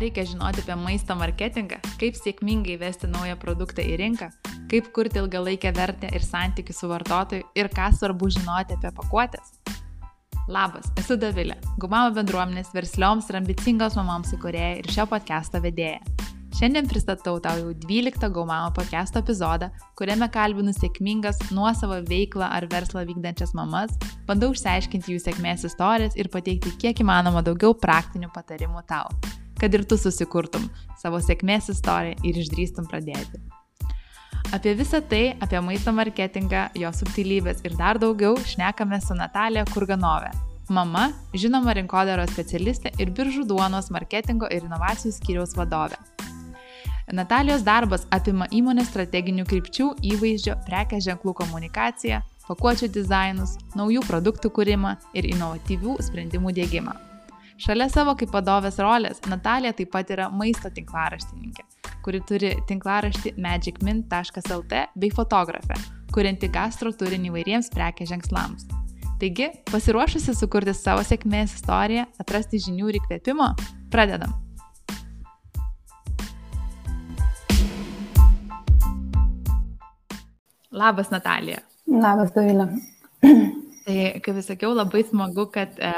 reikia žinoti apie maisto marketingą, kaip sėkmingai vesti naują produktą į rinką, kaip kurti ilgalaikę vertę ir santykių su vartotoju ir ką svarbu žinoti apie pakuotės. Labas, esu Davilė, Gumamo bendruomenės verslioms ir ambicingos mamoms įkūrėja ir šio podcast'o vedėja. Šiandien pristatau tau jau 12 Gaumamo podcast'o epizodą, kuriame kalbinu sėkmingas nuosavo veiklą ar verslą vykdančias mamas, bandau išsiaiškinti jų sėkmės istorijas ir pateikti kiek įmanoma daugiau praktinių patarimų tau, kad ir tu susikurtum savo sėkmės istoriją ir išdrįstum pradėti. Apie visą tai, apie maisto marketingą, jo subtilybės ir dar daugiau šnekame su Natalija Kurganove, mama, žinoma rinkodaros specialistė ir biržų duonos marketingo ir inovacijų skyriaus vadovė. Natalijos darbas apima įmonės strateginių krypčių, įvaizdžio, prekės ženklų komunikaciją, pakuočių dizainus, naujų produktų kūrimą ir inovatyvių sprendimų dėgymą. Šalia savo kaip vadovės rolės, Natalija taip pat yra maisto tinklaraštininkė, kuri turi tinklaraštį magicmint.lt bei fotografę, kurianti gastro turinį įvairiems prekės ženklams. Taigi, pasiruošusi sukurti savo sėkmės istoriją, atrasti žinių ir įkvėpimo, pradedam. Labas, Natalija. Labas, Dovilė. Tai, kaip vis sakiau, labai smagu, kad e,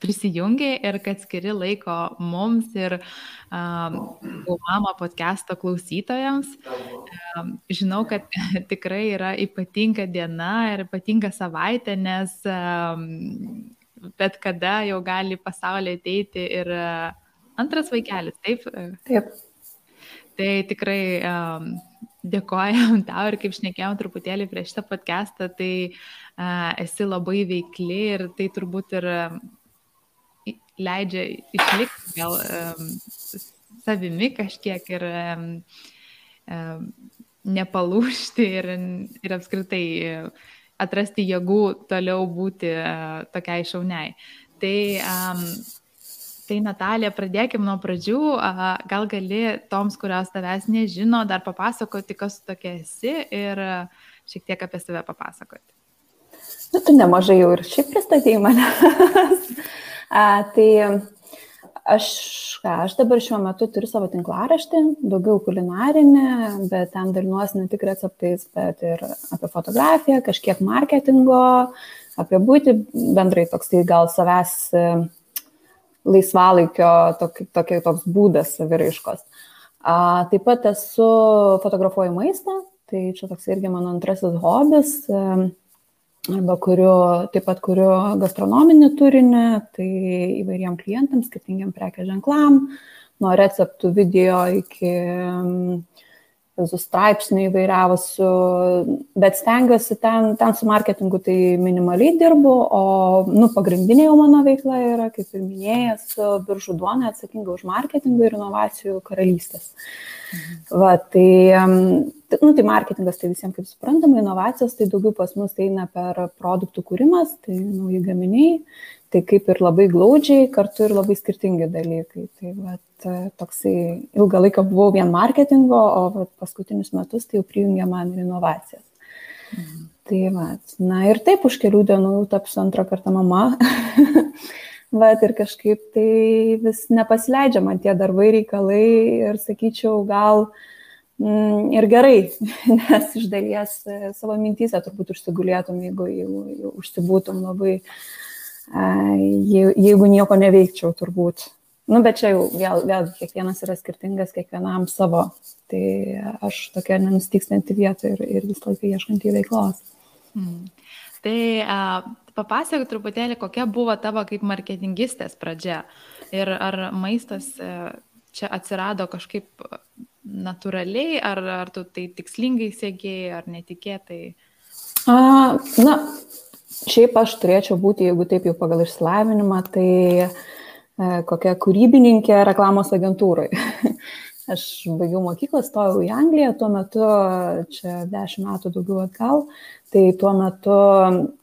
prisijungiai ir kad skiri laiko mums ir um, mama podcast'o klausytojams. Um, žinau, kad tikrai yra ypatinga diena ir ypatinga savaitė, nes um, bet kada jau gali pasaulyje ateiti ir uh, antras vaikelis, taip? Taip. Tai tikrai um, dėkojam tau ir kaip šnekėjom truputėlį prieš šitą podcastą, tai uh, esi labai veikli ir tai turbūt ir leidžia išlikti gal um, savimi kažkiek ir um, um, nepalūšti ir, ir apskritai atrasti jėgų toliau būti uh, tokiai šauniai. Tai um, Tai Natalija, pradėkime nuo pradžių. Gal gali toms, kurios tavęs nežino, dar papasakoti, kas tokia esi ir šiek tiek apie save papasakoti. Na, nu, tu nemažai jau ir šiaip pristatėjai mane. A, tai aš, ką, aš dabar šiuo metu turiu savo tinklaraštį, daugiau kulinarinę, bet ten dalinuosi ne tik receptais, bet ir apie fotografiją, kažkiek marketingo, apie būti bendrai toks tai gal savęs laisvalaikio tok, tokia, toks būdas saviraiškos. A, taip pat esu fotografuoju maistą, tai čia toks irgi mano antrasis hobis, arba kuriu, taip pat kuriu gastronominį turinį, tai įvairiem klientams, skirtingiam prekės ženklam, nuo receptų video iki visų straipsnių įvairiausių, bet stengiuosi ten, ten su marketingu tai minimaliai dirbu, o nu, pagrindinė jau mano veikla yra, kaip ir minėjęs, biržų duona atsakinga už marketingą ir inovacijų karalystės. Mhm. Va, tai, nu, tai marketingas tai visiems kaip suprantama, inovacijos tai daugiau pas mus eina per produktų kūrimas, tai nauji gaminiai, tai kaip ir labai glaudžiai, kartu ir labai skirtingi dalykai. Tai vat, toksai ilgą laiką buvau vien marketingo, o vat, paskutinius metus tai jau prijungė man ir inovacijas. Mhm. Tai vat, na ir taip už kelių dienų tapsiu antrą kartą mama. vat, ir kažkaip tai vis nepasileidžia man tie darbai, reikalai ir sakyčiau, gal mm, ir gerai, nes iš dalies e, savo mintysę turbūt užsigulėtum, jeigu jau, jau užsibūtum labai uh, jeigu nieko neveikčiau turbūt. Nu, bet čia jau vėl, vėl kiekvienas yra skirtingas, kiekvienam savo. Tai aš tokia nenustykstanti vieta ir, ir vis laiką ieškanti veiklos. Hmm. Tai a, papasakok truputėlį, kokia buvo tavo kaip marketingistės pradžia ir ar maistas e, čia atsirado kažkaip natūraliai, ar, ar tu tai tikslingai sėgėjai, ar netikėtai? A, na, Šiaip aš turėčiau būti, jeigu taip jau pagal išsilavinimą, tai e, kokia kūrybininkė reklamos agentūrai. aš baigiau mokyklą, stojau į Angliją, tuo metu, čia dešimt metų daugiau atgal, tai tuo metu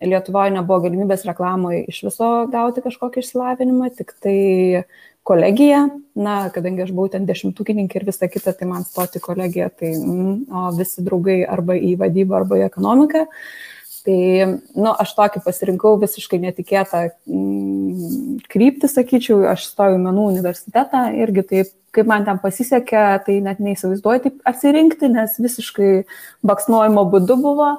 Lietuvoje nebuvo galimybės reklamoje iš viso gauti kažkokį išsilavinimą, tik tai kolegija, na, kadangi aš buvau ten dešimtukininkė ir visa kita, tai man stoti kolegija, tai mm, o visi draugai arba į vadybą, arba į ekonomiką. Tai, nu, aš tokį pasirinkau visiškai netikėtą mm, kryptį, sakyčiau, aš stojau į menų universitetą irgi taip, kaip man ten pasisekė, tai net neįsivaizduoju taip atsirinkti, nes visiškai baksnuojimo būdu buvo.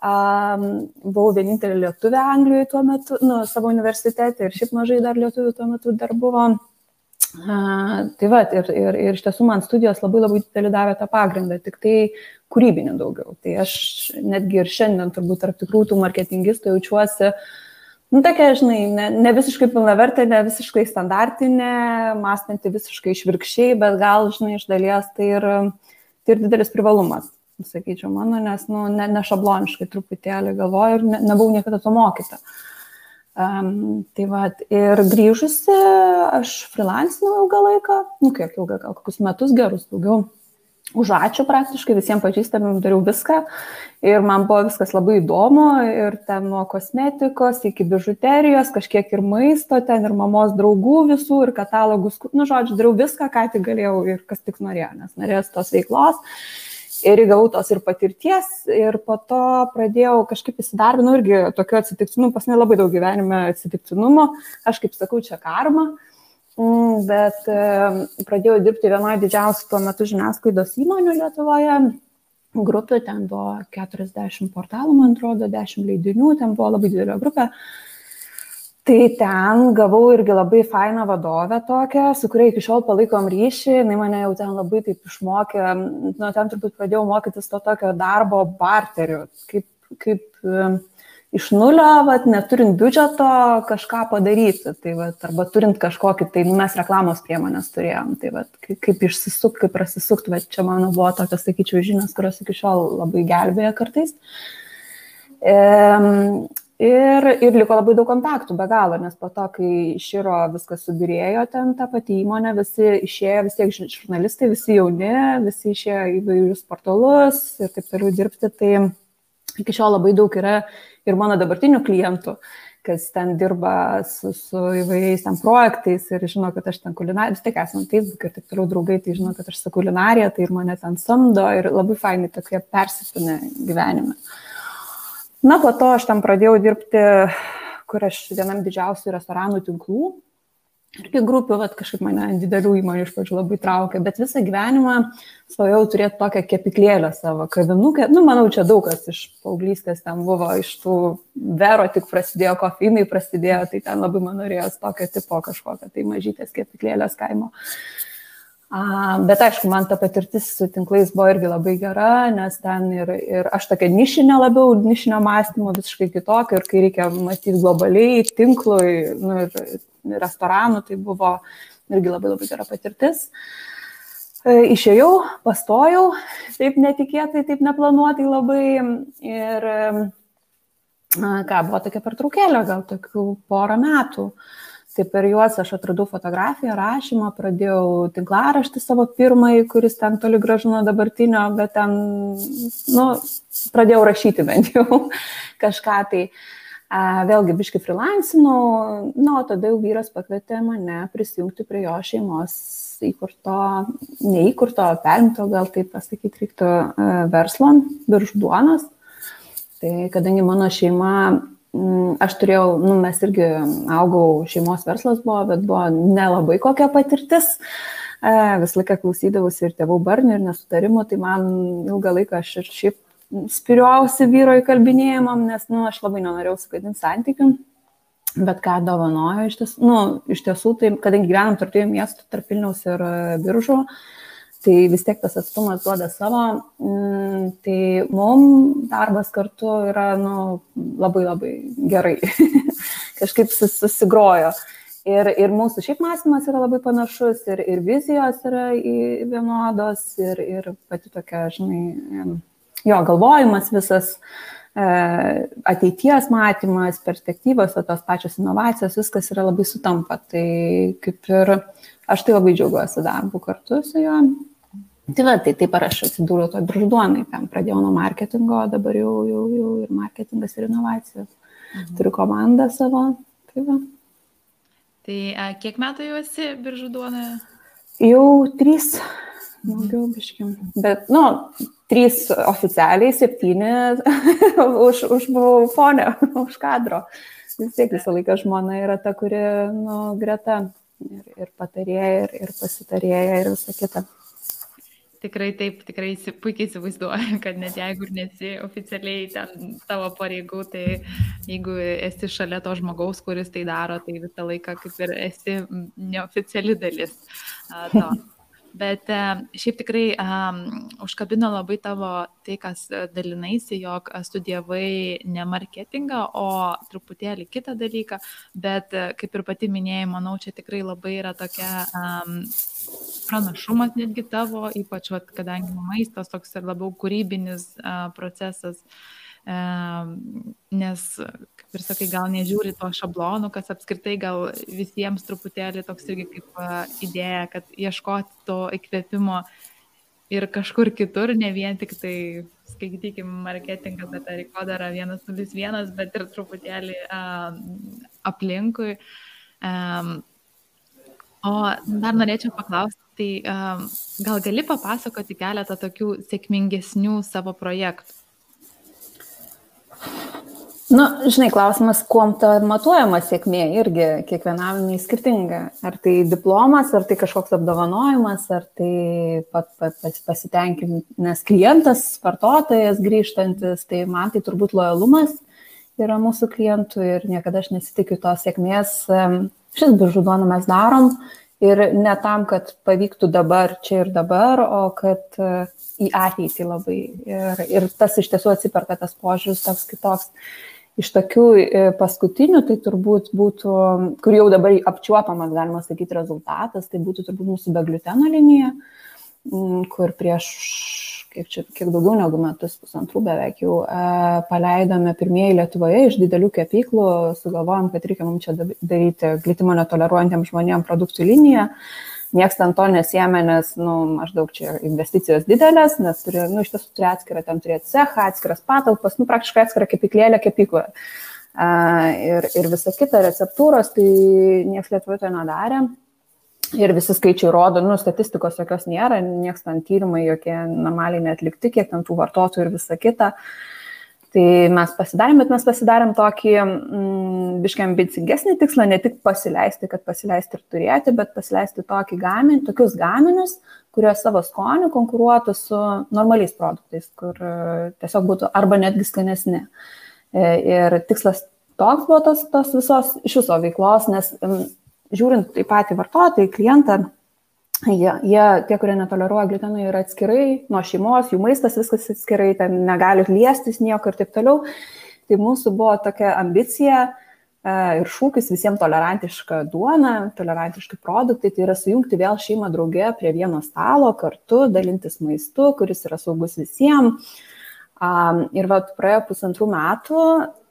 Um, buvau vienintelė lietuvė Anglijoje tuo metu, nu, savo universitete ir šiaip mažai dar lietuvių tuo metu dar buvo. Uh, tai va, ir, ir, ir iš tiesų man studijos labai labai didelį davė tą pagrindą, tik tai kūrybinių daugiau. Tai aš netgi ir šiandien turbūt tarp tikrų tų marketingistų jaučiuosi, nu, tokia, žinai, ne, ne visiškai pilnavertė, ne visiškai standartinė, mąstanti visiškai išvirkščiai, bet gal, žinai, iš dalies tai ir, tai ir didelis privalumas, sakyčiau, mano, nes, nu, ne, ne šabloniškai truputėlį galvoju ir ne, nebuvau niekada to mokyta. Um, tai va, ir grįžusi, aš freelancinau ilgą laiką, nu kiek ilgą, gal kokius metus gerus daugiau už ačiū praktiškai visiems pažįstamim dariau viską. Ir man buvo viskas labai įdomu ir ten nuo kosmetikos iki bižuterijos, kažkiek ir maisto, ten ir mamos draugų visų ir katalogus, nu žodžiu, dariau viską, ką tik galėjau ir kas tik norėjo, nes norėjau tos veiklos. Ir įgavau tos ir patirties ir po to pradėjau kažkaip įsidarbinau irgi tokiu atsitiktinumu, pas mane labai daug gyvenime atsitiktinumo, aš kaip sakau, čia karma. Mm, bet pradėjau dirbti vienoje didžiausių tuo metu žiniasklaidos įmonių Lietuvoje. Grupė ten buvo 40 portalų, man atrodo, 10 leidinių, ten buvo labai didelė grupė. Tai ten gavau irgi labai fainą vadovę tokią, su kuria iki šiol palaikom ryšį, jinai mane jau ten labai taip išmokė, nuo ten turbūt pradėjau mokytis to tokio darbo barterių, kaip, kaip iš nulio, vat, neturint biudžeto kažką padaryti. Tai, vat, arba turint kažkokį, tai nu, mes reklamos priemonės turėjom. Tai vat, kaip, išsisukti, kaip prasisukti, bet čia mano buvo tokios, sakyčiau, žinios, kurios iki šiol labai gelbėja kartais. E, ir, ir liko labai daug kontaktų, be galo, nes po to, kai iširo viskas subirėjo ten tą patį įmonę, visi išėjo, vis tiek žurnalistai, visi jauni, visi išėjo į vairius portalus ir taip toliau dirbti. Tai iki šiol labai daug yra ir mano dabartinių klientų, kas ten dirba su, su įvairiais ten projektais ir žino, kad aš ten kulinarija, vis tiek esame Facebook ir taip toliau draugai, tai žino, kad aš su kulinarija, tai ir mane ten samdo ir labai fainai tokie persipinę gyvenime. Na, po to aš tam pradėjau dirbti, kur aš vienam didžiausių restoranų tinklų irgi grupių, vat, kažkaip mane didelių įmonių iš pradžių labai traukė, bet visą gyvenimą svajau turėti tokią kepiklėlę savo kavinukę. Nu, manau, čia daug kas iš paauglystės ten buvo, iš tų vero tik prasidėjo, kofinai prasidėjo, tai ten labai man norėjos tokio tipo kažkokio, tai mažytės kepiklėlės kaimo. A, bet aišku, man ta patirtis su tinklais buvo irgi labai gera, nes ten ir, ir aš tokia nišinė labiau, nišinio mąstymo visiškai kitokia ir kai reikia mąstyti globaliai, tinklui, nu, ir restoranų, tai buvo irgi labai labai gera patirtis. E, išėjau, pastojau, taip netikėtai, taip neplanuotai labai ir ką, buvo tokia pertraukėlė, gal tokių porą metų. Tai per juos aš atradau fotografiją, rašymą, pradėjau tinklaraštį savo pirmąjį, kuris ten toli gražu nuo dabartinio, bet ten, nu, pradėjau rašyti bent jau kažką tai. Uh, Vėlgi, biški freelancinau, na, o tada jau vyras pakvietė mane prisijungti prie jo šeimos įkurto, neįkurto, perimto, gal taip pasakyti reiktų, verslo, biržų duonos. Tai kadangi mano šeima, aš turėjau, nu, mes irgi augau, šeimos verslas buvo, bet buvo nelabai kokia patirtis. Visą laiką klausydavausi ir tėvų barnių ir nesutarimų, tai man ilgą laiką aš ir šiaip spiriuausi vyro įkalbinėjimam, nes, nu, aš labai nenorėjau sugadinti santykių, bet ką dovanojo iš tiesų, nu, iš tiesų, tai kadangi gyvenam tarp dviejų miestų, tarp Vilniaus ir e, Biržų, tai vis tiek tas atstumas duoda savo, mm, tai mums darbas kartu yra, nu, labai labai gerai, kažkaip susigrojo. Ir, ir mūsų šiaip mąstymas yra labai panašus, ir, ir vizijos yra vienodos, ir, ir pati tokia, žinai, jo galvojimas visas, e, ateities matymas, perspektyvos, o tos pačios inovacijos, viskas yra labai sutampa. Tai kaip ir aš tai labai džiaugiuosi darbu kartu su juo. Tai va, tai taip ar aš atsidūriau to bržduonai, ten pradėjau nuo marketingo, dabar jau, jau, jau ir marketingas ir inovacijos. Mhm. Turiu komandą savo. Tai, va. tai a, kiek metų jau esi biržų duonoje? Jau trys daugiau biškim. Bet, nu, trys oficialiai, septyni už, už buvau fonę, už kadro. Vis tiek visą laiką žmona yra ta, kuri, nu, greta ir, ir patarėja, ir, ir pasitarėja, ir visa kita. Tikrai taip, tikrai puikiai įsivaizduoju, kad net jeigu ir nesi oficialiai ten tavo pareigų, tai jeigu esi šalia to žmogaus, kuris tai daro, tai visą laiką kaip ir esi neoficiali dalis to. Bet e, šiaip tikrai um, užkabino labai tavo tai, kas e, dalinaisi, jog studijavai ne marketingą, o truputėlį kitą dalyką, bet kaip ir pati minėjai, manau, čia tikrai labai yra tokia um, pranašumas netgi tavo, ypač, vat, kadangi maistas toks ir labiau kūrybinis uh, procesas. Uh, nes, kaip ir sakai, gal nežiūri to šablonų, kas apskritai gal visiems truputėlį toks irgi kaip idėja, kad ieškoti to įkvėpimo ir kažkur kitur, ne vien tik tai, skaitykim, marketingas, bet ar rinkodara 101, bet ir truputėlį uh, aplinkui. Um, O dar norėčiau paklausti, tai um, gal gali papasakoti keletą tokių sėkmingesnių savo projektų? Na, nu, žinai, klausimas, kuom ta matuojama sėkmė irgi kiekvienam skirtinga. Ar tai diplomas, ar tai kažkoks apdovanojimas, ar tai pat, pat, pasitenkinęs klientas, vartotojas grįžtantis, tai man tai turbūt lojalumas yra mūsų klientų ir niekada aš nesitikiu tos sėkmės. Šis biržų duoną mes darom ir ne tam, kad pavyktų dabar, čia ir dabar, o kad e, į ateitį labai. Ir, ir tas iš tiesų atsiperka tas požiūris toks kitoks. Iš tokių e, paskutinių, tai turbūt būtų, kur jau dabar apčiuopamas, galima sakyti, rezultatas, tai būtų turbūt mūsų be gluteno linija, kur prieš kiek čia, kiek daugiau negu metus, pusantrų beveik jau e, paleidome pirmieji Lietuvoje iš didelių kepyklų, sugalvojom, kad reikia mums čia daryti glitimo netoleruojantiems žmonėms produktų liniją. Niekas ten to nesėmė, nes, nu, maždaug čia investicijos didelės, nes turi, nu, iš tiesų turi atskirą, ten turėti cechą, atskiras patalpas, nu, praktiškai atskirą kepyklėlę kepykloje. Uh, ir, ir visa kita receptūros, tai niekas Lietuvoje to nedarė ir visi skaičiai rodo, nu, statistikos jokios nėra, nieks ten tyrimai jokie normaliai netlikti, kiek ten tų vartotojų ir visa kita. Tai mes pasidarėm, bet mes pasidarėm tokį mm, biškiai ambicingesnį tikslą, ne tik pasileisti, kad pasileisti ir turėti, bet pasileisti tokį gaminį, tokius gaminius, kurie savo skoniu konkuruotų su normaliais produktais, kur e, tiesiog būtų arba netgi skanesni. E, ir tikslas toks buvo tos, tos visos iš viso veiklos, nes žiūrint į patį vartotoją, klientą, jie, jie, tie, kurie netoleruoja gluteno, yra atskirai nuo šeimos, jų maistas viskas atskirai, ten negali liestis nieko ir taip toliau. Tai mūsų buvo tokia ambicija e, ir šūkis visiems tolerantiška duona, tolerantiški produktai, tai yra sujungti vėl šeimą draugė prie vieno stalo kartu, dalintis maistu, kuris yra saugus visiems. Ir vat praėjo pusantrų metų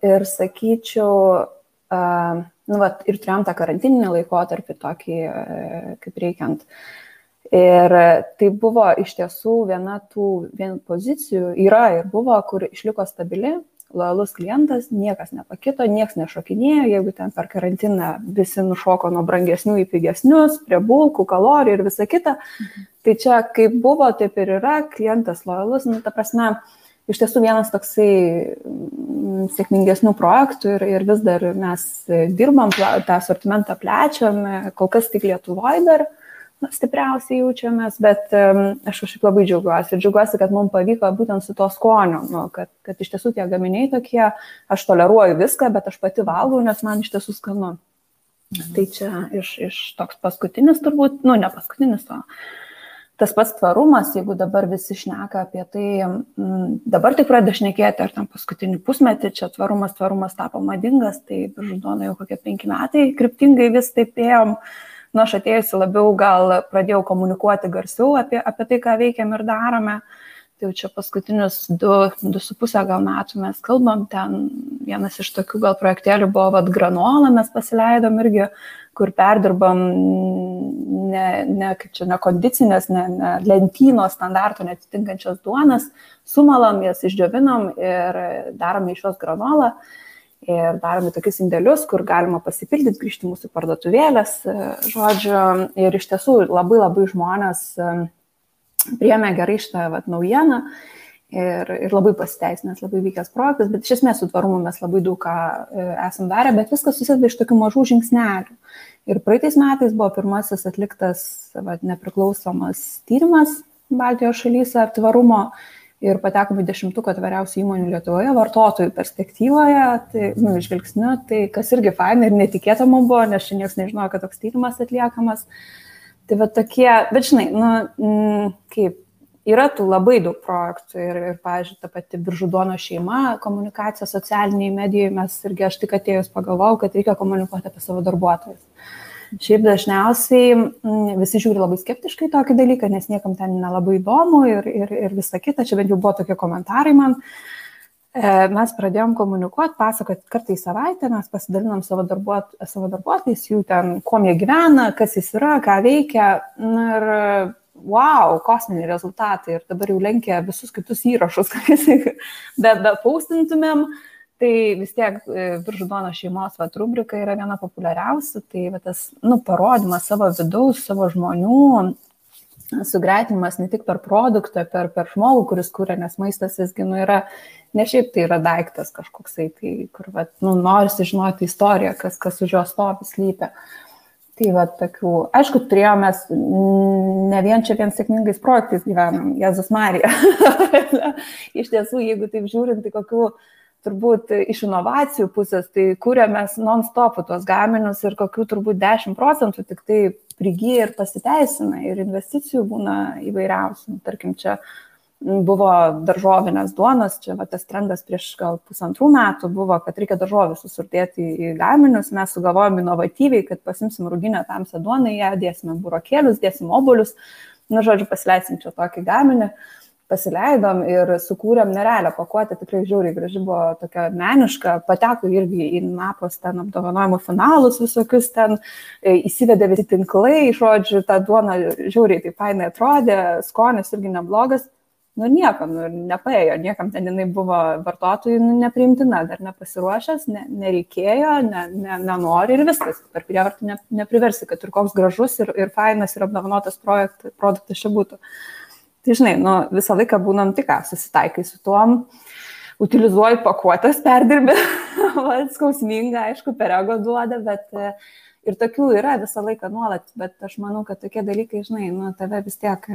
ir sakyčiau, nu, vat, ir turėjom tą karantininį laikotarpį tokį, e, kaip reikiant. Ir tai buvo iš tiesų viena tų vien pozicijų, yra ir buvo, kur išliko stabili, lojalus klientas, niekas nepakito, niekas nešokinėjo, jeigu ten per karantiną visi nušoko nuo brangesnių į pigesnius, prie bulkų, kalorijų ir visa kita. Mhm. Tai čia kaip buvo, taip ir yra, klientas lojalus, nu, ta prasme, uh, iš tiesų vienas toksai mm, sėkmingesnių projektų ir, ir vis dar mes dirbam, tą asortimentą plečiam, kol kas tik Lietuvoje dar na, stipriausiai jaučiamės, bet um, aš kažkaip labai džiaugiuosi ir džiaugiuosi, kad mums pavyko būtent su to skoniu, nu, kad, kad iš tiesų tie gaminiai tokie, aš toleruoju viską, bet aš pati valgau, nes man iš tiesų skanu. Mhm. Tai čia iš, iš toks paskutinis turbūt, nu ne paskutinis, o tas pats tvarumas, jeigu dabar visi šneka apie tai, m, mm, dabar tik pradeda šnekėti, ar tam paskutinį pusmetį čia tvarumas, tvarumas tapo madingas, tai žudona jau kokie penki metai, kryptingai vis taip ėjom. Nu, aš atėjusi labiau gal pradėjau komunikuoti garsiau apie, apie tai, ką veikiam ir darome. Tai jau čia paskutinius du, du su pusę gal metų mes kalbam, ten vienas iš tokių gal projektėlių buvo vad granola, mes pasileidom irgi kur perdirbam ne, ne, kaip čia, ne kondicinės, ne, ne lentynos standartų netitinkančias duonas, sumalam jas, išdžiovinam ir darom iš jos granolą. Ir darome tokius indėlius, kur galima pasipildyti, grįžti mūsų parduotuvėlės, žodžiu. Ir iš tiesų labai labai žmonės priemė gerai šitą vat, naujieną ir, ir labai pasiteisinęs, labai vykęs projektas, bet iš esmės su tvarumu mes labai daug ką e, esam darę, bet viskas susideda iš tokių mažų žingsnelių. Ir praeitais metais buvo pirmasis atliktas vat, nepriklausomas tyrimas Baltijos šalyse tvarumo ir patekome dešimtuką tvariausių įmonių Lietuvoje vartotojų perspektyvoje, tai, nu, žvilgsniu, tai kas irgi faina ir netikėta mums buvo, nes šiandien niekas nežinojo, kad toks tyrimas atliekamas. Tai va tokie, bet žinai, nu, m, kaip yra tų labai daug projektų ir, ir pavyzdžiui, ta pati Biržudono šeima, komunikacija socialiniai medijai, mes irgi aš tik atėjus pagalvojau, kad reikia komunikuoti apie savo darbuotojus. Šiaip dažniausiai visi žiūri labai skeptiškai tokį dalyką, nes niekam ten nelabai įdomu ir, ir, ir visa kita. Čia bent jau buvo tokie komentarai man. E, mes pradėjom komunikuoti, pasakoti kartą į savaitę, mes pasidalinam savo, darbuot, savo darbuotojais, jų ten, kuo jie gyvena, kas jis yra, ką veikia. Na, ir wow, kosminiai rezultatai. Ir dabar jau lenkia visus kitus įrašus, bet be paustintumėm, tai vis tiek Viržudono e, šeimos vat, rubrika yra viena populiariausių, tai vat, tas, nu, parodimas savo vidaus, savo žmonių, sugretinimas ne tik per produktą, per, per žmogų, kuris kūrė, nes maistas visgi nu, yra, ne šiaip tai yra daiktas kažkoksai, tai kur, vat, nu, norisi žinoti istoriją, kas, kas už jo stovi slypia. Tai va, tokių, aišku, turėjome, ne vien čia vien sėkmingais projektais gyvenam, Jėzus Marija. Iš tiesų, jeigu taip žiūrint, tai kokių turbūt iš inovacijų pusės, tai kūrėmės non-stop tuos gaminius ir kokių turbūt 10 procentų tik tai prigyja ir pasiteisina ir investicijų būna įvairiausių. Tarkim, čia buvo daržovinės duonos, čia va, tas trendas prieš gal pusantrų metų buvo, kad reikia daržovį susurdėti į gaminius, mes sugalvojom inovatyviai, kad pasimsim rūginę tamsią duoną, ją dėsime burokėlius, dėsim obolius, na, žodžiu, pasileisim čia tokį gaminį, pasileidom ir sukūrėm nerealią pakuotę, tikrai žiauriai graži buvo tokia meniška, pateko irgi į napos ten apdovanojimų finalus visokius ten, e, įsivedė visi tinklai, žodžiu, ta duona žiauriai taip fainai atrodė, skonis irgi neblogas nu nieko, nu, nepaėjo, niekam ten jinai buvo vartotojui nu, nepriimtina, dar nepasiruošęs, ne, nereikėjo, ne, ne, nenori ir viskas, per prievartą ne, nepriversi, kad ir koks gražus ir, ir fainas ir apdovanotas projekt, produktas čia būtų. Tai žinai, nu, visą laiką būnam tik susitaikai su tuom, utilizuoji pakuotas, perdirbi, skausminga, aišku, per ego duoda, bet ir tokių yra visą laiką nuolat, bet aš manau, kad tokie dalykai, žinai, nu, tave vis tiek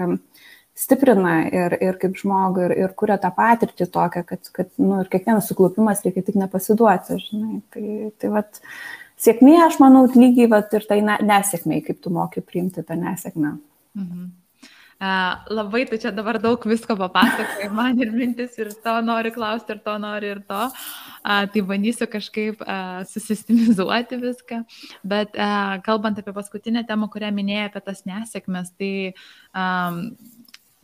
stiprina ir, ir kaip žmogų, ir, ir kuria tą patirtį tokią, kad, kad nu, ir kiekvienas suklupimas reikia tik nepasiduoti, žinai. Tai, tai vat, sėkmė, aš manau, lygiai vat, ir tai nesėkmė, kaip tu moki priimti tą nesėkmę. Mhm. Labai tu čia dabar daug visko papasakoji, man ir mintis, ir to nori klausti, ir to nori, ir to. Tai bandysiu kažkaip susistemizuoti viską. Bet kalbant apie paskutinę temą, kurią minėjai apie tas nesėkmes, tai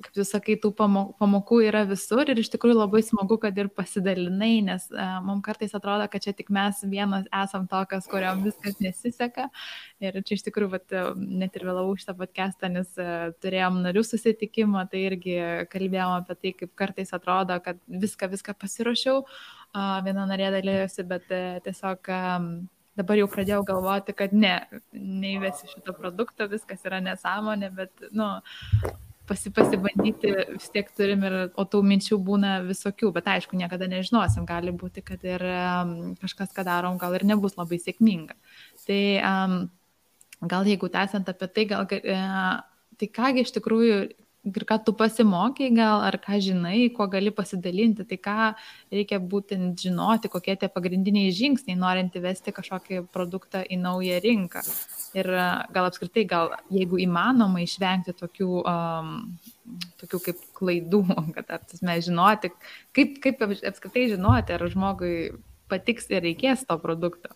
kaip tu sakai, tų pamokų yra visur ir iš tikrųjų labai smagu, kad ir pasidalinai, nes uh, mums kartais atrodo, kad čia tik mes vienas esam tokios, kuriam viskas nesiseka. Ir čia iš tikrųjų, vat, net ir vėlau šitą podcastą, nes uh, turėjom narių susitikimą, tai irgi kalbėjom apie tai, kaip kartais atrodo, kad viską, viską pasiruošiau, viena narė dalyjosi, bet tiesiog dabar jau pradėjau galvoti, kad ne, neįvesi šito produkto, viskas yra nesąmonė, bet, nu, pasi, pasibandyti vis tiek turim ir, o tų minčių būna visokių, bet aišku, niekada nežinosim, gali būti, kad ir um, kažkas, ką darom, gal ir nebus labai sėkminga. Tai um, gal jeigu tęsiant apie tai, gal, uh, tai kągi iš tikrųjų ir ką tu pasimokai gal, ar ką žinai, kuo gali pasidalinti, tai ką reikia būtent žinoti, kokie tie pagrindiniai žingsniai, norint įvesti kažkokį produktą į naują rinką. Ir e, gal apskritai, gal jeigu įmanoma išvengti tokių, um, tokių kaip klaidų, kad apsime žinoti, kaip, kaip apskritai žinoti, ar žmogui patiks ir reikės to produkto.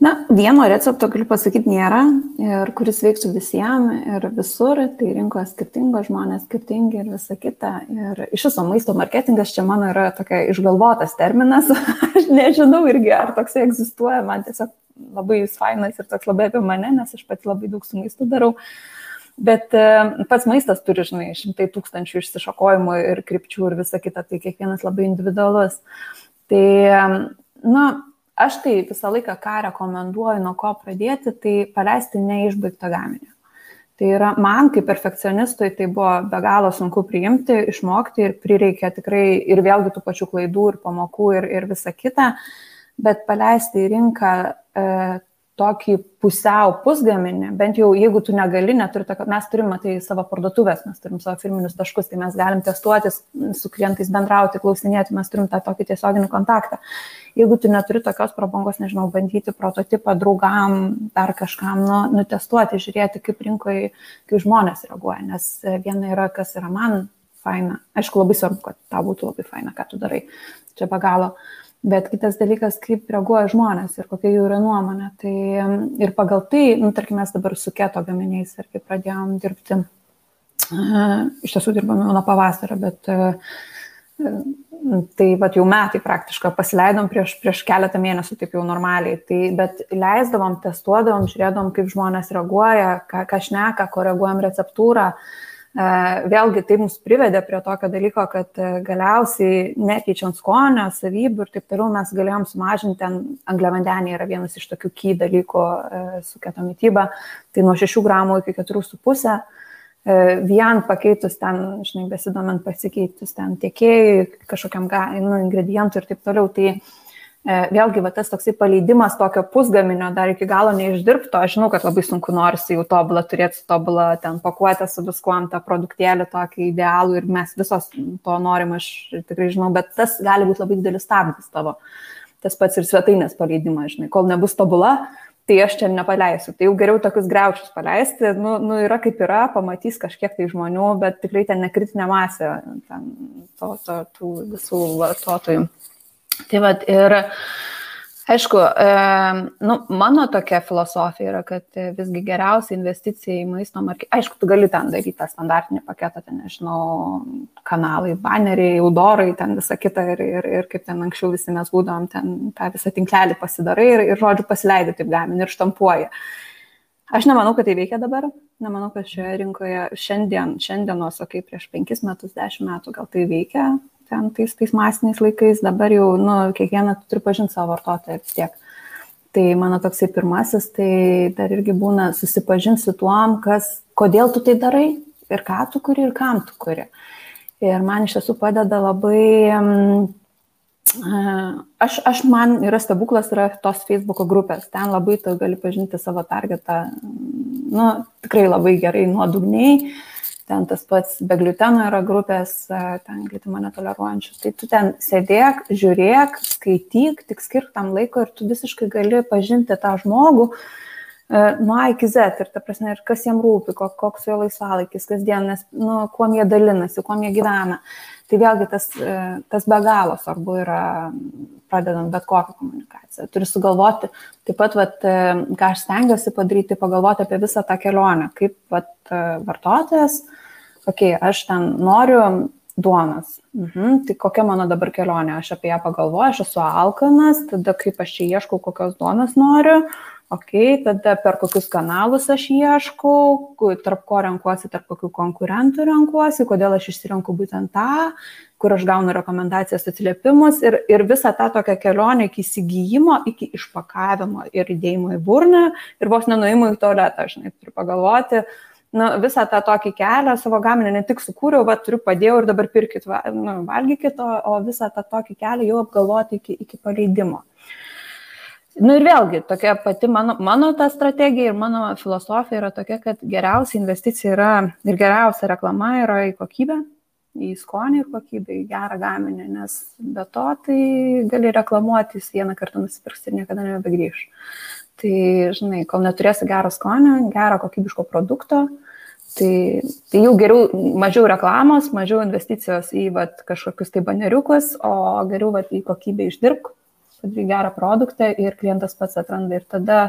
Na, vieno recepto galiu pasakyti nėra ir kuris veiktų visiems ir visur, tai rinkos skirtingos, žmonės skirtingi ir visa kita. Ir iš viso maisto marketingas čia mano yra tokia išgalvotas terminas, aš nežinau irgi, ar toksai egzistuoja, man tiesiog labai jis fainas ir toks labai apie mane, nes aš pati labai daug su maistu darau. Bet e, pats maistas turi, žinai, šimtai tūkstančių išsišakojimų ir krypčių ir visa kita, tai kiekvienas labai individualus. Tai, na, aš tai visą laiką, ką rekomenduoju, nuo ko pradėti, tai paleisti neišbaigtą gaminį. Tai yra man kaip perfekcionistui tai buvo be galo sunku priimti, išmokti ir prireikė tikrai ir vėlgi tų pačių klaidų ir pamokų ir, ir visa kita, bet paleisti į rinką e, tokį pusiau pusgaminį, bent jau jeigu tu negali, neturi tokio, mes turime tai savo parduotuvės, mes turim savo firminius taškus, tai mes galim testuotis, su klientais bendrauti, klausinėti, mes turim tą tokį tiesioginį kontaktą. Jeigu tu neturi tokios prabangos, nežinau, bandyti prototipą draugam, dar kažkam, nu, nutestuoti, žiūrėti, kaip rinkoje, kaip žmonės reaguoja, nes viena yra, kas yra man faina. Aišku, labai svarbu, kad tau būtų labai faina, ką tu darai. Čia be galo. Uh, Bet kitas dalykas, kaip reaguoja žmonės ir kokia jų yra nuomonė. Tai ir pagal tai, nu, tarkim, mes dabar su keto gaminiais ir kai pradėjom dirbti, iš tiesų dirbame nuo pavasario, bet tai vat, jau metai praktiškai pasileidom prieš, prieš keletą mėnesių taip jau normaliai. Tai, bet leisdavom, testuodavom, žiūrėdavom, kaip žmonės reaguoja, ką, ką šneka, koreguojam receptūrą. Uh, vėlgi tai mus privedė prie tokio dalyko, kad e, galiausiai nekeičiant skonio, savybių ir taip toliau mes galėjom sumažinti, ten angliavandeniai yra vienas iš tokių ky dalykų e, su keto mytyba, tai nuo 6 gramų iki 4,5 vien pakeitus ten, žinai, besidomint pasikeitus ten tiekėjai, kažkokiam nu, ingredientui ir taip toliau. Tai E, vėlgi, va, tas toksai paleidimas tokio pusgaminio dar iki galo neišdirbto, aš žinau, kad labai sunku norisi jau tobulą turėti tobulą ten pakuotę su viskuom, tą produktėlį tokį idealų ir mes visos to norim, aš tikrai žinau, bet tas gali būti labai didelis stabdis tavo. Tas pats ir svetainės paleidimas, žinai, kol nebus tobula, tai aš čia nepaleisiu. Tai jau geriau tokius greučius paleisti, nu, nu yra kaip yra, pamatys kažkiek tai žmonių, bet tikrai ten nekritinė masė ten, to, to, tų visų vartotojų. Tai vad ir aišku, e, nu, mano tokia filosofija yra, kad visgi geriausia investicija į maisto marketą, aišku, tu gali ten daryti tą standartinį paketą, ten nežinau, kanalai, baneriai, audorai, ten visą kitą ir, ir, ir kaip ten anksčiau visi mes būdom, ten tą visą tinklelį pasidarai ir, ir žodžiu, pasileidai taip gamin ir štampuoji. Aš nemanau, kad tai veikia dabar, nemanau, kad šioje rinkoje šiandien, šiandienos, o kaip prieš penkis metus, dešimt metų gal tai veikia, ten tais, tais masiniais laikais, dabar jau, nu, kiekvieną turi pažinti savo vartotoją vis tiek. Tai mano toksai pirmasis, tai dar irgi būna susipažinti su tuom, kas, kodėl tu tai darai ir ką tu kuri ir kam tu kuri. Ir man iš tiesų padeda labai, aš, aš man yra stebuklas, yra tos Facebook grupės, ten labai tu gali pažinti savo targetą, nu, tikrai labai gerai nuodugniai ten tas pats be gluteno yra grupės, e, ten glutimo netoleruojančius. Tai tu ten sėdėk, žiūrėk, skaityk, tik skirk tam laiko ir tu visiškai gali pažinti tą žmogų e, nuo A iki Z ir ta prasme, ir kas jam rūpi, koks jo laisvalaikis, kasdien, nes, nu, kuo jie dalinasi, kuo jie gyvena. Tai vėlgi tas, e, tas be galo svarbu yra pradedant bet kokią komunikaciją. Turi sugalvoti, taip pat, vat, ką aš stengiuosi padaryti, pagalvoti apie visą tą kelionę, kaip vat, vartotojas uh, okei, okay, aš ten noriu duonos. Mhm, tai kokia mano dabar kelionė, aš apie ją pagalvoju, aš esu alkanas, tada kaip aš čia ieškau, kokios duonos noriu, ok, tada per kokius kanalus aš ieškau, tarp ko renkuosi, tarp kokių konkurentų renkuosi, kodėl aš išsirenku būtent tą, kur aš gaunu rekomendacijas atsiliepimus ir, ir visą tą tokią kelionę iki įsigijimo, iki išpakavimo ir įdėjimo į burną ir vos nenuėjimo į tualetą, net turiu pagalvoti, uh, nu, visą tą tokį kelią savo gaminį ne tik sukūriau, bet turiu padėjau ir dabar pirkit, va, nu, valgykit, o, o visą tą tokį kelią jau apgalvoti iki, iki paleidimo. Nu ir vėlgi, tokia pati mano, mano ta strategija ir mano filosofija yra tokia, kad geriausia investicija yra ir geriausia reklama yra į kokybę, į skonį ir kokybę, į gerą gaminį, nes be to tai gali reklamuotis vieną kartą nusipirks ir niekada nebegrįž. Tai, žinai, kol neturėsi gero skonio, gero kokybiško produkto, tai, tai jau geriau, mažiau reklamos, mažiau investicijos į vat, kažkokius tai baneriukus, o geriau vat, į kokybę išdirbk, padaryk gerą produktą ir klientas pats atranda ir tada,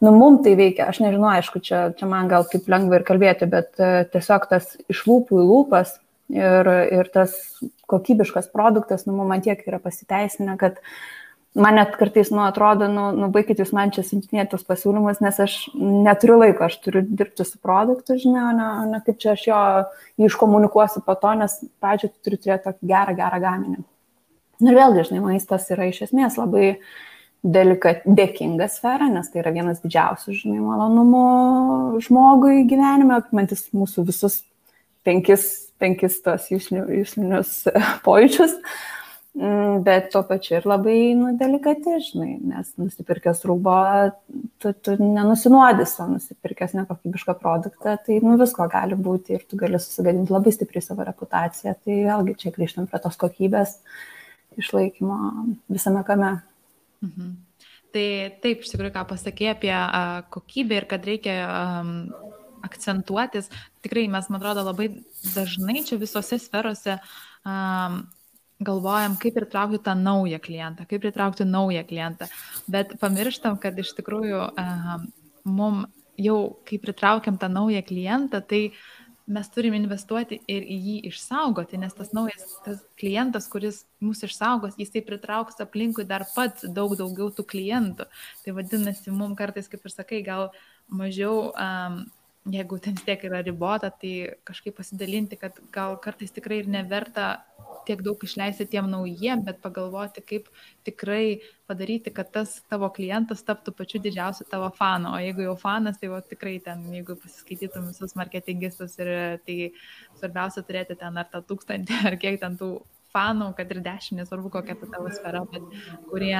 nu, mum tai veikia, aš nežinau, aišku, čia, čia man gal kaip lengva ir kalbėti, bet uh, tiesiog tas iš lūpų į lūpas ir, ir tas kokybiškas produktas, nu, man tiek yra pasiteisinę, kad man net kartais, nu, atrodo, nu, nu baikit jūs man čia siuntinėti tos pasiūlymus, nes aš neturiu laiko, aš turiu dirbti su produktu, žinai, o ne, ne kaip čia aš jo iškomunikuosiu po to, nes pradžioje turiu turėti tokį gerą, gerą gaminį. Nu ir vėlgi, žinai, maistas yra iš esmės labai delikat, dėkinga sfera, nes tai yra vienas didžiausių, žinai, malonumų žmogui gyvenime, apimantis mūsų visus penkis, penkis tos jūslinius pojūčius. Mm, bet tuo pačiu ir labai nu, delikati, žinai, nes nusipirkęs rūbo, tu, tu nenusinuodys, o nusipirkęs nekokybišką produktą, tai nu, visko gali būti ir tu gali susigadinti labai stipriai savo reputaciją. Tai vėlgi čia grįžtam prie tos kokybės išlaikymo visame kame. Mhm. Tai taip, iš tikrųjų, ką pasakė apie a, kokybę ir kad reikia um, akcentuotis, tikrai mes, man atrodo, labai dažnai čia visose sferose um, galvojam, kaip pritraukti tą naują klientą, kaip pritraukti naują klientą, bet pamirštam, kad iš tikrųjų um, mum jau, kai pritraukiam tą naują klientą, tai mes turim investuoti ir į jį išsaugoti, nes tas naujas tas klientas, kuris mūsų išsaugos, jisai pritrauks aplinkui dar pats daug daugiau tų klientų. Tai vadinasi, mums kartais, kaip ir sakai, gal mažiau, um, jeigu ten tiek yra ribota, tai kažkaip pasidalinti, kad gal kartais tikrai ir neverta tiek daug išleisti tiem naujiem, bet pagalvoti, kaip tikrai padaryti, kad tas tavo klientas taptų pačiu didžiausiu tavo fanu. O jeigu jau fanas, tai va, tikrai ten, jeigu pasiskaitytum visus marketingistus ir tai svarbiausia turėti ten ar tą tūkstantį, ar kiek ten tų fanų, kad ir dešimt, nesvarbu kokia ta tavo sfera, bet kurie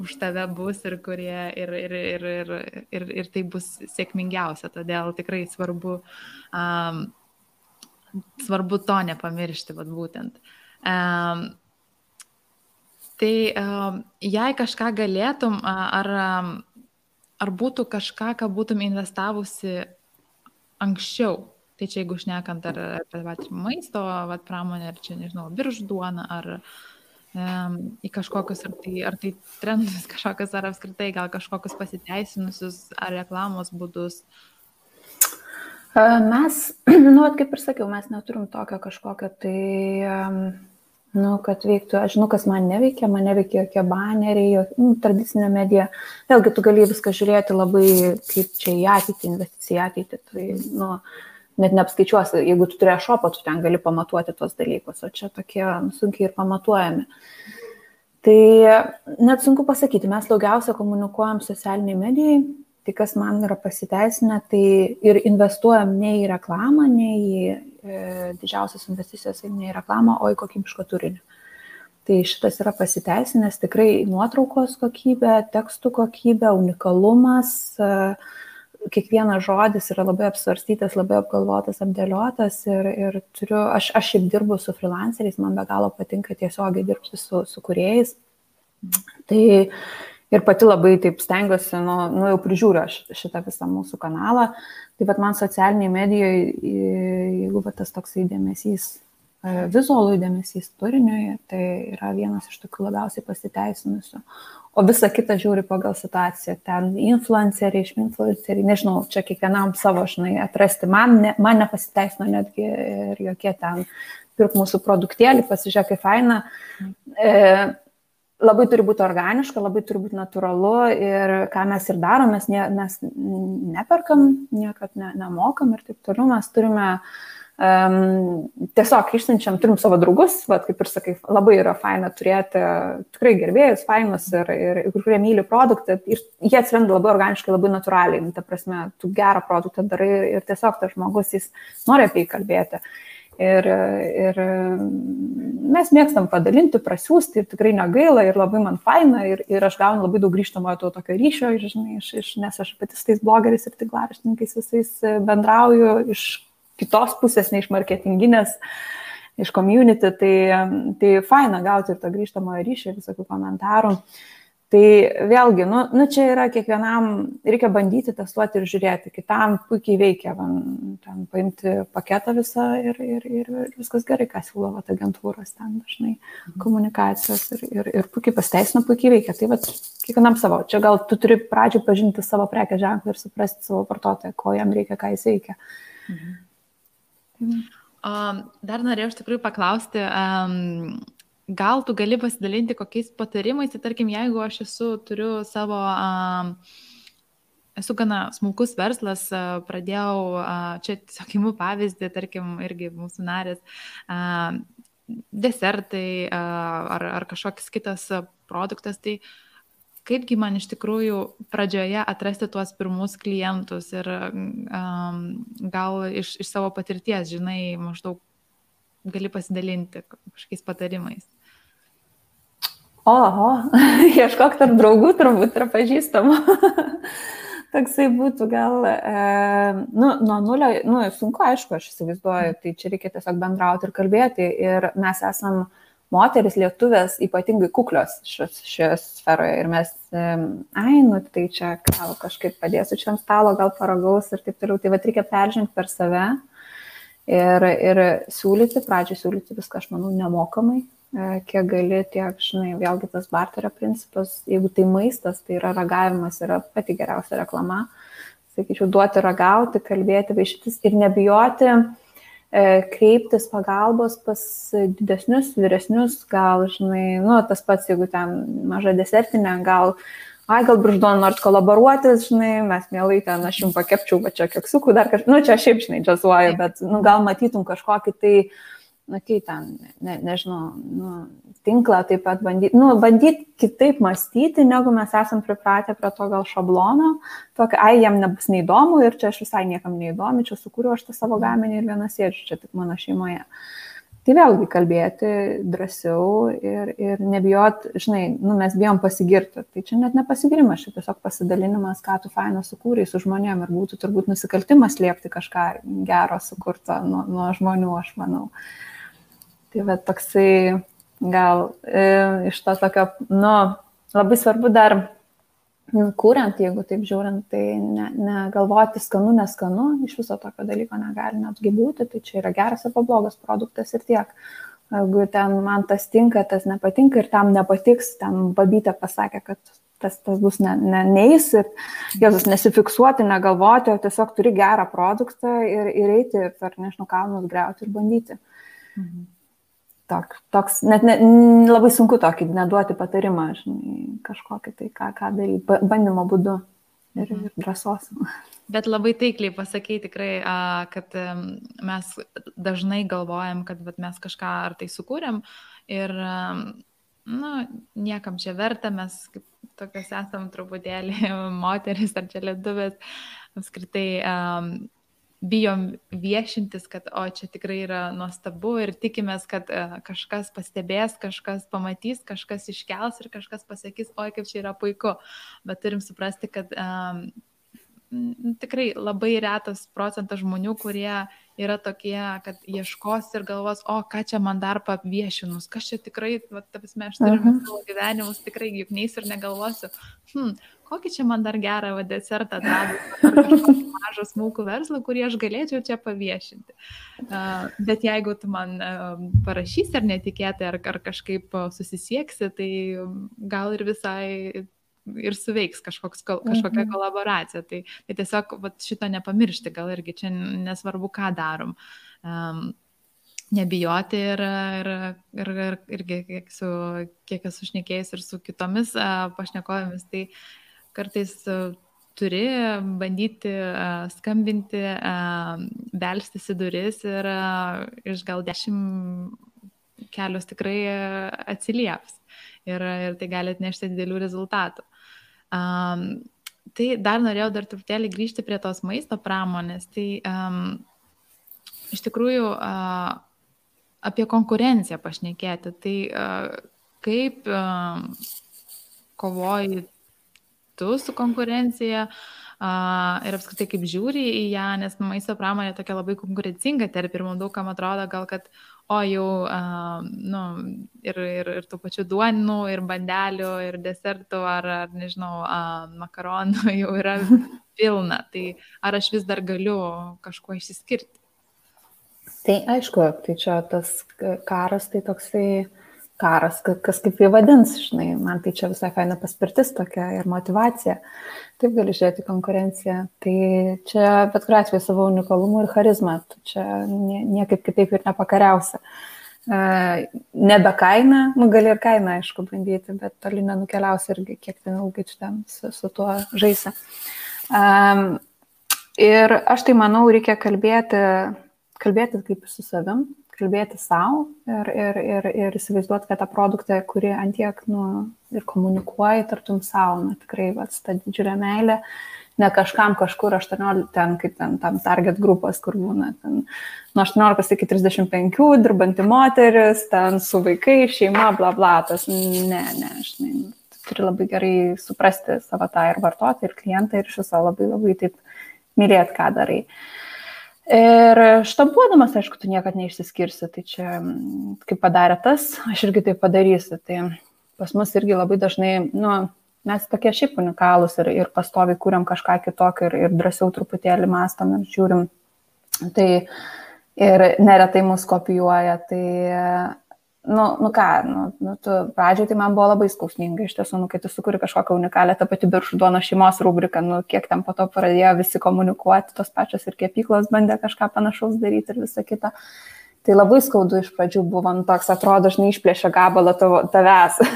už tave bus ir kurie ir, ir, ir, ir, ir, ir tai bus sėkmingiausia. Todėl tikrai svarbu um, svarbu to nepamiršti, vad būtent. Um, tai um, jei kažką galėtum, ar, ar būtų kažką, ką būtum investavusi anksčiau, tai čia jeigu šnekant ar apie maisto vat, pramonę, ar čia, nežinau, biržų duoną, ar um, į kažkokius, ar tai, ar tai trendus kažkokius, ar apskritai gal kažkokius pasiteisinusius, ar reklamos būdus, uh, Mes, nu, kaip ir sakiau, mes neturim tokio kažkokio tai, nu, kad veiktų, aš žinau, kas man neveikia, man neveikia jokie baneriai, jo, nu, tradicinė medija. Vėlgi, tu gali viską žiūrėti labai, kaip čia į ateitį, investicija į ateitį. Tai, nu, net neapskaičiuosi, jeigu tu turėjai šopą, tu ten gali pamatuoti tuos dalykus, o čia tokie sunkiai ir pamatuojami. Tai net sunku pasakyti, mes daugiausia komunikuojam socialiniai medijai, Tai kas man yra pasiteisinę, tai ir investuojam ne į reklamą, ne į e, didžiausias investicijas, ne į reklamą, o į kokybišką turinį. Tai šitas yra pasiteisinęs tikrai nuotraukos kokybė, tekstų kokybė, unikalumas, e, kiekvienas žodis yra labai apsvarstytas, labai apgalvotas, apdėliotas ir, ir turiu, aš, aš šiaip dirbu su freelanceriais, man be galo patinka tiesiogiai dirbti su, su kuriejais. Tai ir pati labai taip stengiuosi, nu, nu jau prižiūriu aš šitą visą mūsų kanalą. Tai bet man socialiniai medijoje, jeigu va, tas toksai dėmesys, e, vizualų dėmesys turiniui, tai yra vienas iš tokių labiausiai pasiteisinusių. O visa kita žiūri pagal situaciją. Ten influenceriai, iš influenceriai, nežinau, čia kiekvienam savo, žinai, atrasti. Man, ne, man nepasiteisino netgi ir jokie ten pirk mūsų produktėlį, pasižiūrėk, kaip faina. E, labai turi būti organiška, labai turi būti natūralu ir ką mes ir darom, mes, ne, mes neperkam, niekad ne, nemokam ir taip toliau, mes turime um, tiesiog išsiunčiam, turim savo draugus, bet kaip ir sakai, labai yra faina turėti tikrai gerbėjus, fainus ir, ir, ir kurie myli produktą ir jie atsiranda labai organiškai, labai natūraliai, ta prasme, tu gerą produktą darai ir tiesiog tas žmogus, jis nori apie jį kalbėti. Ir, ir mes mėgstam padalinti, prasiųsti ir tikrai negaila ir labai man faina ir, ir aš gaunu labai daug grįžtamojo to tokio ryšio, ir, žinai, iš, iš, nes aš pati su tais blogeriais ir tinklaraštininkais visais bendrauju iš kitos pusės, ne iš marketinginės, iš community, tai, tai faina gauti ir to grįžtamojo ryšio, visokių komentarų. Tai vėlgi, nu, nu čia yra kiekvienam, reikia bandyti testuoti ir žiūrėti, kitam puikiai veikia, man, ten paimti paketą visą ir, ir, ir viskas gerai, ką siūlo agentūros ten dažnai mhm. komunikacijos ir, ir, ir puikiai pasteisina, puikiai veikia. Tai vat, kiekvienam savo, čia gal tu turi pradžio pažinti savo prekę ženklą ir suprasti savo vartotoją, ko jam reikia, ką jis veikia. Mhm. Um, dar norėjau iš tikrųjų paklausti, um, gal tu gali pasidalinti kokiais patarimais, tai tarkim, jeigu aš esu, turiu savo, um, esu gana smulkus verslas, uh, pradėjau, uh, čia tiesiog imu pavyzdį, tarkim, irgi mūsų narės, uh, desertai uh, ar, ar kažkoks kitas produktas, tai kaipgi man iš tikrųjų pradžioje atrasti tuos pirmus klientus ir um, gal iš, iš savo patirties, žinai, maždaug gali pasidalinti kažkokiais patarimais. Oho, ieškok tarp draugų turbūt ir pažįstamų. Toksai būtų gal, e, nu, nuo nulio, nu, sunku, aišku, aš įsivaizduoju, tai čia reikia tiesiog bendrauti ir kalbėti. Ir mes esam moteris lietuvės ypatingai kuklios šios, šioje sferoje. Ir mes, ai, nu, tai čia gal kažkaip padėsiu čia ant stalo, gal paragaus ir taip toliau. Tai va, reikia peržengti per save ir, ir siūlyti, pradžiai siūlyti viską, aš manau, nemokamai E, kiek gali, tiek, žinai, vėlgi tas barterio principas, jeigu tai maistas, tai yra ragavimas, yra pati geriausia reklama. Sakyčiau, duoti ragauti, kalbėti, vaišytis ir nebijoti kreiptis pagalbos pas didesnius, vyresnius, gal, žinai, nu, tas pats, jeigu ten maža desertinė, gal, ai, gal brždon nors kolaboruoti, žinai, mes mielai ten aš jums pakepčiau, va čia keksukų dar kažką, nu, čia šiaip, žinai, džiazuoju, bet, nu, gal matytum kažkokį tai, uh, na, kai ten, ne, nežinau, nu, tinklą taip pat bandyti, nu, bandyti kitaip mąstyti, negu mes esam pripratę prie to gal šablono, tokio, ai, jam nebus neįdomu ir čia aš visai niekam neįdomi, čia sukūriau aš tą savo gaminį ir vienas sėdžiu čia tik mano šeimoje. Uh, Tai vėlgi kalbėti drąsiau ir, ir nebijot, žinai, nu, mes bijom pasigirti. Tai čia net nepasigirimas, čia tiesiog pasidalinimas, ką tu faino sukūrei su žmonėm ir būtų turbūt nusikaltimas liepti kažką gero sukurto nuo, nuo žmonių, aš manau. Tai va toksai gal e, iš to tokio, nu, labai svarbu dar kuriant, jeigu taip žiūrint, tai negalvoti ne, ne skanu, neskanu, iš viso tokio dalyko negali netgi būti, tai čia yra geras arba blogas produktas ir tiek. Jeigu ten man tas tinka, tas nepatinka ir tam nepatiks, ten babytė pasakė, kad tas, tas bus ne, ne, neįs ir jėzus nesifiksuoti, negalvoti, o tiesiog turi gerą produktą ir, ir eiti per, nežinau, kalnus greuti ir bandyti. Mhm tok, toks, net ne, labai sunku tokį neduoti patarimą, žinai, kažkokį tai, ką, ką daryti, bandymo būdu ir, ir mhm. drąsos. Bet labai taikliai pasakyti tikrai, kad mes dažnai galvojam, kad mes kažką ar tai sukūrėm ir, nu, niekam čia verta, mes kaip tokios esam truputėlį moteris ar čia lietuvės, apskritai bijom viešintis, kad o čia tikrai yra nuostabu ir tikimės, kad uh, kažkas pastebės, kažkas pamatys, kažkas iškels ir kažkas pasakys, oi kaip čia yra puiku. Bet turim suprasti, kad um, tikrai labai retas procentas žmonių, kurie yra tokie, kad ieškos ir galvos, o ką čia man dar paviešinus, kas čia tikrai, va, ta prasme, aš turiu savo gyvenimus, tikrai juk neįs ir negalvosiu, hm, kokį čia man dar gerą va, desertą atrado, mažą smulkų verslą, kurį aš galėčiau čia paviešinti. Bet jeigu tu man parašysi ar netikėtai, ar, ar kažkaip susisieksi, tai gal ir visai ir suveiks kažkoks, kažkokia mhm. kolaboracija. Tai, tai tiesiog vat, šito nepamiršti, gal irgi čia nesvarbu, ką darom. Um, nebijoti ir, ir, ir, ir irgi kiek, su, kiek esu šnekėjęs ir su kitomis pašnekovėmis, tai kartais uh, turi bandyti uh, skambinti, uh, belstis į duris ir iš gal dešimt kelios tikrai atsilieps ir, ir tai gali atnešti didelių rezultatų. Um, tai dar norėjau dar truputėlį grįžti prie tos maisto pramonės. Tai um, iš tikrųjų uh, apie konkurenciją pašnekėti. Tai uh, kaip uh, kovoji tu su konkurencija ir apskritai kaip žiūri į ją, nes maisto pramonė tokia labai konkurencinga, tarp ir mums daugam atrodo gal, kad o jau, uh, nu, ir, ir, ir tų pačių duonų, ir bandelių, ir desertų, ar, ar nežinau, uh, makaronų jau yra pilna. Tai ar aš vis dar galiu kažkuo išsiskirti? Tai aišku, tai čia tas karas, tai toksai karas, kas kaip jį vadins, žinai, man tai čia visai faina paspirtis tokia ir motivacija. Taip gali žiūrėti konkurenciją. Tai čia bet kuriuo atveju savo unikalumu ir charizmą, čia niekaip kitaip ir nepakariausia. Nebe kaina, nu gali ir kainą, aišku, bandyti, bet toli nenukeliausi irgi, kiek ten ilgai čia ten su, su tuo žaisi. Um, ir aš tai manau, reikia kalbėti, kalbėti kaip su savim, kalbėti savo ir, ir, ir, ir įsivaizduoti, kad tą produktą, kuri antiek, nu, ir komunikuoji, tartum savo, na, tikrai, va, ta didžiulė meilė, ne kažkam kažkur 18, ten kaip ten tam target grupas, kur būna ten nuo 18 iki 35, dirbanti moteris, ten su vaikai, šeima, bla bla, tas ne, ne, žinai, turi labai gerai suprasti savo tą ir vartoti, ir klientą, ir iš viso labai labai taip mylėti, ką darai. Ir štampuodamas, aišku, tu niekada neišsiskirsi, tai čia kaip padarė tas, aš irgi tai padarysiu. Tai pas mus irgi labai dažnai, nu, mes tokie šiaip unikalūs ir, ir pastoviai kūriam kažką kitokio ir, ir drąsiau truputėlį mastom ir žiūrim. Tai ir neretai mus kopijuoja. Tai, nu, nu ką, nu, nu, tu pradžiai tai man buvo labai skausminga iš tiesų, nu, kai tu sukuri kažkokią unikalią tą patį biržų duono šeimos rubriką, nu, kiek ten po to pradėjo visi komunikuoti, tos pačios ir kepyklos bandė kažką panašaus daryti ir visa kita. Tai labai skaudu iš pradžių buvo, nu, toks atrodo, žinai, išplėšia gabalą tavo, tavęs.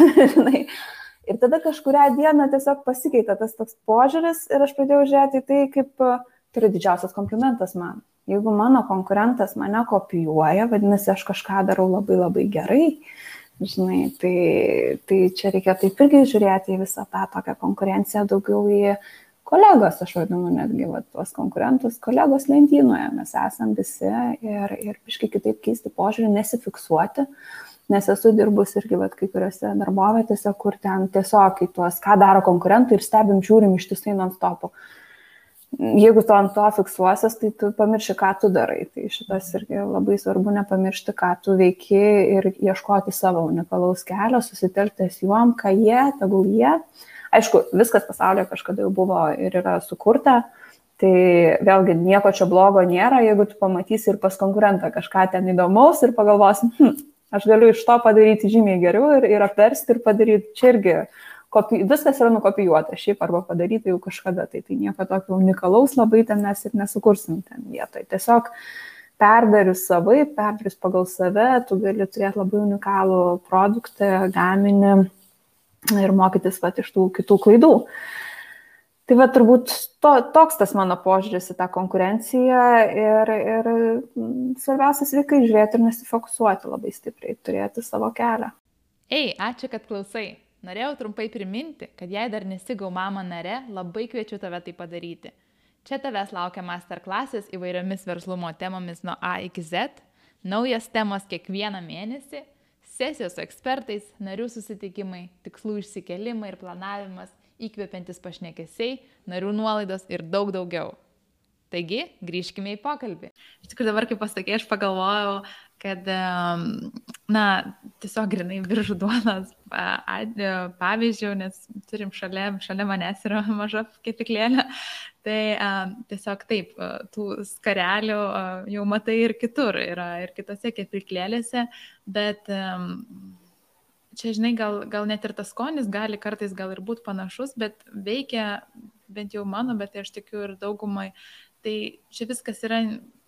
Ir tada kažkuria diena tiesiog pasikeitė tas toks požiūris ir aš pradėjau žiūrėti į tai, kaip tai yra didžiausias komplimentas man. Jeigu mano konkurentas mane kopijuoja, vadinasi, aš kažką darau labai labai gerai, žinai, tai, tai čia reikia taip irgi žiūrėti į visą tą tokią konkurenciją, daugiau į kolegos, aš vadinu netgi va, tuos konkurentus, kolegos lentynoje mes esam visi ir, ir biškai kitaip keisti požiūrį, nesifiksuoti, nes esu dirbus irgi vat, kai kuriuose darbovietėse, kur ten tiesiog į tuos, ką daro konkurentai ir stebim, žiūrim ištisai non-stopų. Jeigu tu ant to fiksuosias, tai tu pamirši, ką tu darai. Tai šitas irgi labai svarbu nepamiršti, ką tu veiki ir ieškoti savo unikalaus kelio, susitelktis juom, ką jie, tegul jie. Aišku, viskas pasaulyje kažkada jau buvo ir yra sukurta, Tai vėlgi nieko čia blogo nėra, jeigu tu pamatysi ir pas konkurentą kažką ten įdomaus ir pagalvosi, hm, Aš galiu iš to padaryti žymiai geriau ir, ir apversti ir padaryti čia irgi. Kopi, viskas yra nukopijuota šiaip arba padaryta jau kažkada, tai tai nieko tokio unikalaus labai ten mes ir nesukursim ten vietoj. Tiesiog perdarius savai, perdarius pagal save, tu gali turėti labai unikalų produktą, gaminį ir mokytis pat iš tų kitų klaidų. Tai va turbūt to, toks tas mano požiūris į tą konkurenciją ir, ir mm, svarbiausia sveikai žiūrėti ir nesifokusuoti labai stipriai, turėti savo kelią. Ei, ačiū, kad klausai. Norėjau trumpai priminti, kad jei dar nesigau mama nare, labai kviečiu tave tai padaryti. Čia tavęs laukia masterklasis įvairiomis verslumo temomis nuo A iki Z, naujas temos kiekvieną mėnesį, sesijos su ekspertais, narių susitikimai, tikslų išsikelimai ir planavimas įkvepiantis pašnekesiai, narių nuolaidos ir daug daugiau. Taigi, grįžkime į pokalbį. Iš tikrųjų, dabar, kai pasakė, aš pagalvojau, kad, na, tiesiog grinai viržų duonos pavyzdžių, nes turim šalia, šalia manęs yra maža kepiklėlė, tai tiesiog taip, tų skarelių jau matai ir kitur, yra ir kitose kepiklėlėse, bet čia, žinai, gal, gal net ir tas skonis gali kartais gal ir būti panašus, bet veikia bent jau mano, bet aš tikiu ir daugumai. Tai čia viskas yra,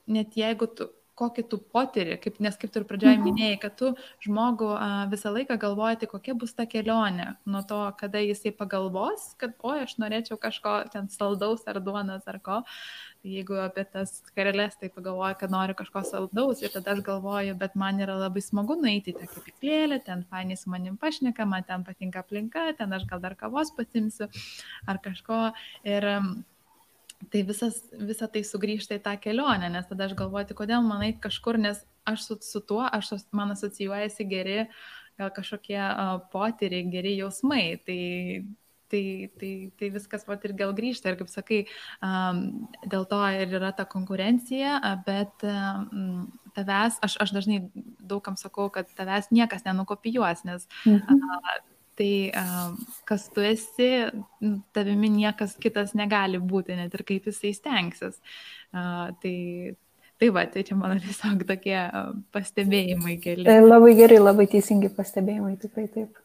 net jeigu tu kokį tu potiri, kaip, nes kaip tu ir pradžioje mhm. minėjai, kad tu žmogų a, visą laiką galvoji, tai kokia bus ta kelionė, nuo to, kada jisai pagalvos, kad, oi, aš norėčiau kažko ten saldaus ar duonos ar ko. Jeigu apie tas karelės, tai pagalvoju, kad noriu kažko saldaus ir tada aš galvoju, bet man yra labai smagu nueiti į tą kapiklėlę, ten fainai su manim pašneka, man ten patinka aplinka, ten aš gal dar kavos pasimsiu ar kažko. Ir, tai visas, visa tai sugrįžta į tą kelionę, nes tada aš galvoju, tai kodėl man eit kažkur, nes aš su, su tuo, aš, man asocijuojasi geri, gal kažkokie uh, potyriai, geri jausmai. Tai, tai, tai, tai viskas vat ir gal grįžta ir kaip sakai, um, dėl to ir yra ta konkurencija, bet um, tavęs, aš, aš dažnai daugam sakau, kad tavęs niekas nenukopijuos, nes mhm. uh, tai kas tu esi, tavimi niekas kitas negali būti, net ir kaip jisai stengsis. Tai, tai va, tai čia mano tiesiog tokie pastebėjimai keli. E, labai gerai, labai teisingi pastebėjimai, tikrai taip.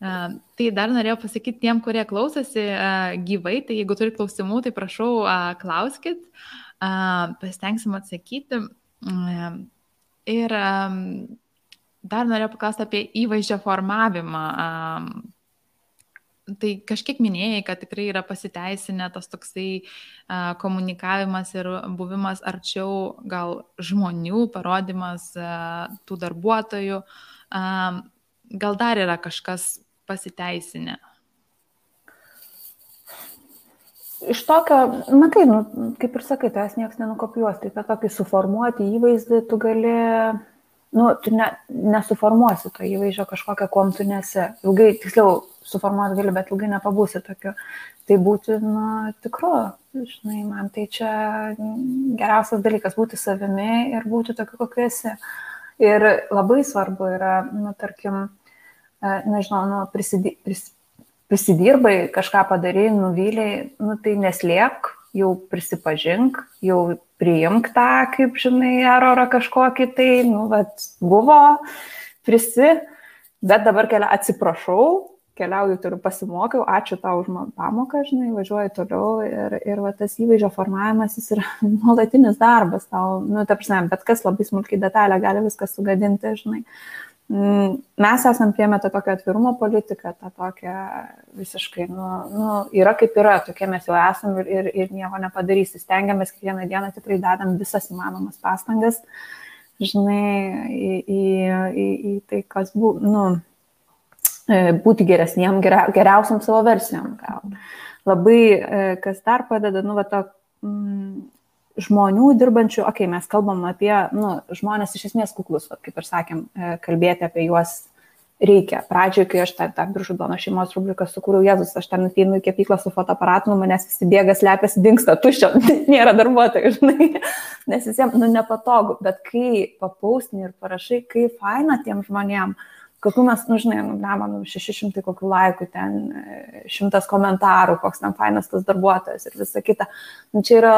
Uh, tai dar norėjau pasakyti tiem, kurie klausosi uh, gyvai, tai jeigu turi klausimų, tai prašau, uh, klauskit, pasitengsim atsakyti. Ir um, dar norėjau paklausti apie įvaizdžio formavimą. tai kažkiek minėjai, kad tikrai yra pasiteisinę tas toksai komunikavimas ir buvimas arčiau gal žmonių, parodimas tų darbuotojų. Gal dar yra kažkas pasiteisinę? Iš tokio, matai, nu, kaip ir sakai, tas niekas nenukopijuos, tai tą tokį suformuoti įvaizdį tu gali nu, tu ne, nesuformuosi to įvaizdžio kažkokią, kuom tu nesi. Ilgai, tiksliau, suformuoti gali, bet ilgai nepabūsi tokiu. Tai būti, nu, tikru, žinai, man tai čia geriausias dalykas - būti savimi ir būti tokiu, kokiu esi. Ir labai svarbu yra, nu, tarkim, e, nežinau, nu, prisidė, pris, prisidirbai, kažką padarai, nuvyliai, nu, tai neslėpk, jau prisipažink, jau priimk tą, kaip žinai, erorą kažkokį, tai, nu, vat, buvo, prisi, bet dabar kelia atsiprašau, keliauju, turiu pasimokiau, ačiū tau už pamoką, žinai, važiuoju toliau ir, ir va, tas įvaizdžio formavimas jis yra nuolatinis darbas tau, nu, ta prasme, bet kas labai smulkiai detalę gali viską sugadinti, žinai. Mm, mes esam priemę tą tokią atvirumo politiką, tą tokią visiškai, nu, nu, yra kaip yra, tokie mes jau esam ir, ir, ir nieko nepadarysi. Stengiamės kiekvieną dieną tikrai dedam visas įmanomas pastangas, žinai, į, į, į, į tai, kas buvo, nu, e, būti geresniem, geriausiam savo versijom. Gal. Labai, e, kas dar padeda, nu, va, to, mm, žmonių dirbančių, okei, okay, mes kalbam apie nu, žmonės iš esmės kuklus, va, kaip ir sakėm, e, kalbėti apie juos reikia. Pradžioje, kai aš tą, tą biržų dono šeimos rubriką sukūriau, Jėzus, aš ten ateinu į kepyklą su fotoaparatu, manęs visi bėga, slepiasi, dinksta, tuščio, nėra darbuotojų, žinai, nes visiems, nu, nepatogu, bet kai papausni ir parašai, kaip faina tiem žmonėm, uh, kokių mes, nu, žinai, nu, ne, man 600 kokių laikų, ten šimtas komentarų, koks ten fainas tas darbuotojas ir visa kita. Nu, čia yra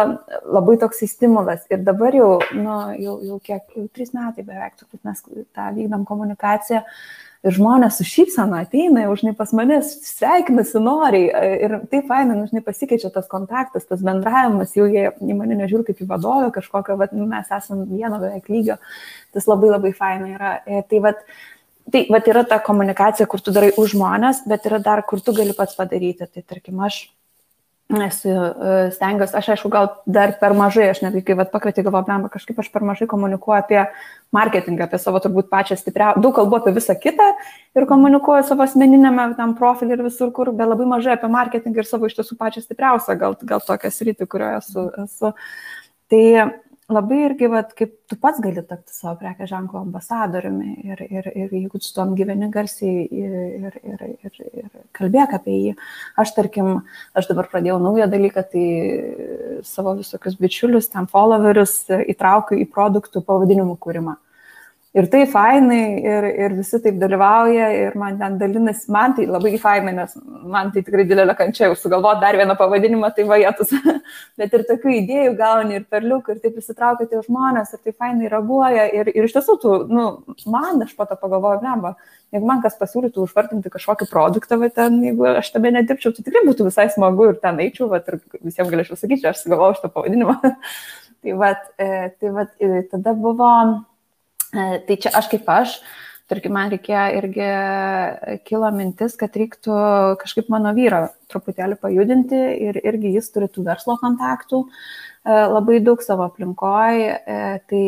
labai toks stimulas. Ir dabar jau, nu, jau, jau kiek, jau trys metai beveik, turbūt mes tą vykdom komunikaciją. Ir žmonės su šypsena ateina, jau žinai, pas mane sveikinasi noriai. Ir taip fainai, nu, žinai, pasikeičia tas kontaktas, tas bendravimas, jau jie į mane nežiūri kaip į vadovę kažkokią, bet nu, mes esame vieno beveik lygio. Tas labai labai fainai yra. E, tai vad, Tai vat, yra ta komunikacija, kur tu darai už žmonės, bet yra dar, kur tu gali pats padaryti. Tai tarkim, aš esu e, stengiuosi, aš aišku, gal dar per mažai, aš netgi kai pakvietė galvo, blemba, kažkaip aš per mažai komunikuoju apie marketingą, apie savo turbūt pačią stipriausią, daug kalbu apie visą kitą ir komunikuoju savo asmeninėme tam profilį ir visur, kur, bet labai mažai apie marketingą ir savo iš tiesų pačią stipriausią, gal, gal tokią sritį, kurioje esu. esu. Tai labai irgi, vat, kaip tu pats gali tapti savo prekės ženklo ambasadoriumi ir, ir, ir jeigu tu tom gyveni garsiai ir, ir, ir, ir, ir kalbėk apie jį. Aš tarkim, aš dabar pradėjau naują dalyką, tai savo visokius bičiulius, ten followerius įtraukiu į produktų pavadinimų kūrimą. Ir tai fainai, ir, ir visi taip dalyvauja, ir man ten dalinasi, man tai labai fainai, nes man tai tikrai didelė kančia, jau sugalvoti dar vieną pavadinimą, tai vajetus. Bet ir tokių idėjų gauni, ir perliuk, ir taip įsitraukia tie žmonės, ir tai fainai reaguoja. Ir, ir iš tiesų, tu, nu, man aš pato pagalvoju, blemba, jeigu man kas pasiūlytų užvartinti kažkokį produktą, va ten, jeigu aš tame nedirbčiau, tai tikrai būtų visai smagu ir ten eičiau, va, ir visiems galėčiau sakyti, aš sugalvojau šitą pavadinimą. tai va, e, tai va, tada buvo E, tai čia aš kaip aš, tarkim, man reikėjo irgi kilo mintis, kad reiktų kažkaip mano vyrą truputėlį pajudinti ir irgi jis turi tų verslo kontaktų e, labai daug savo aplinkoje. Tai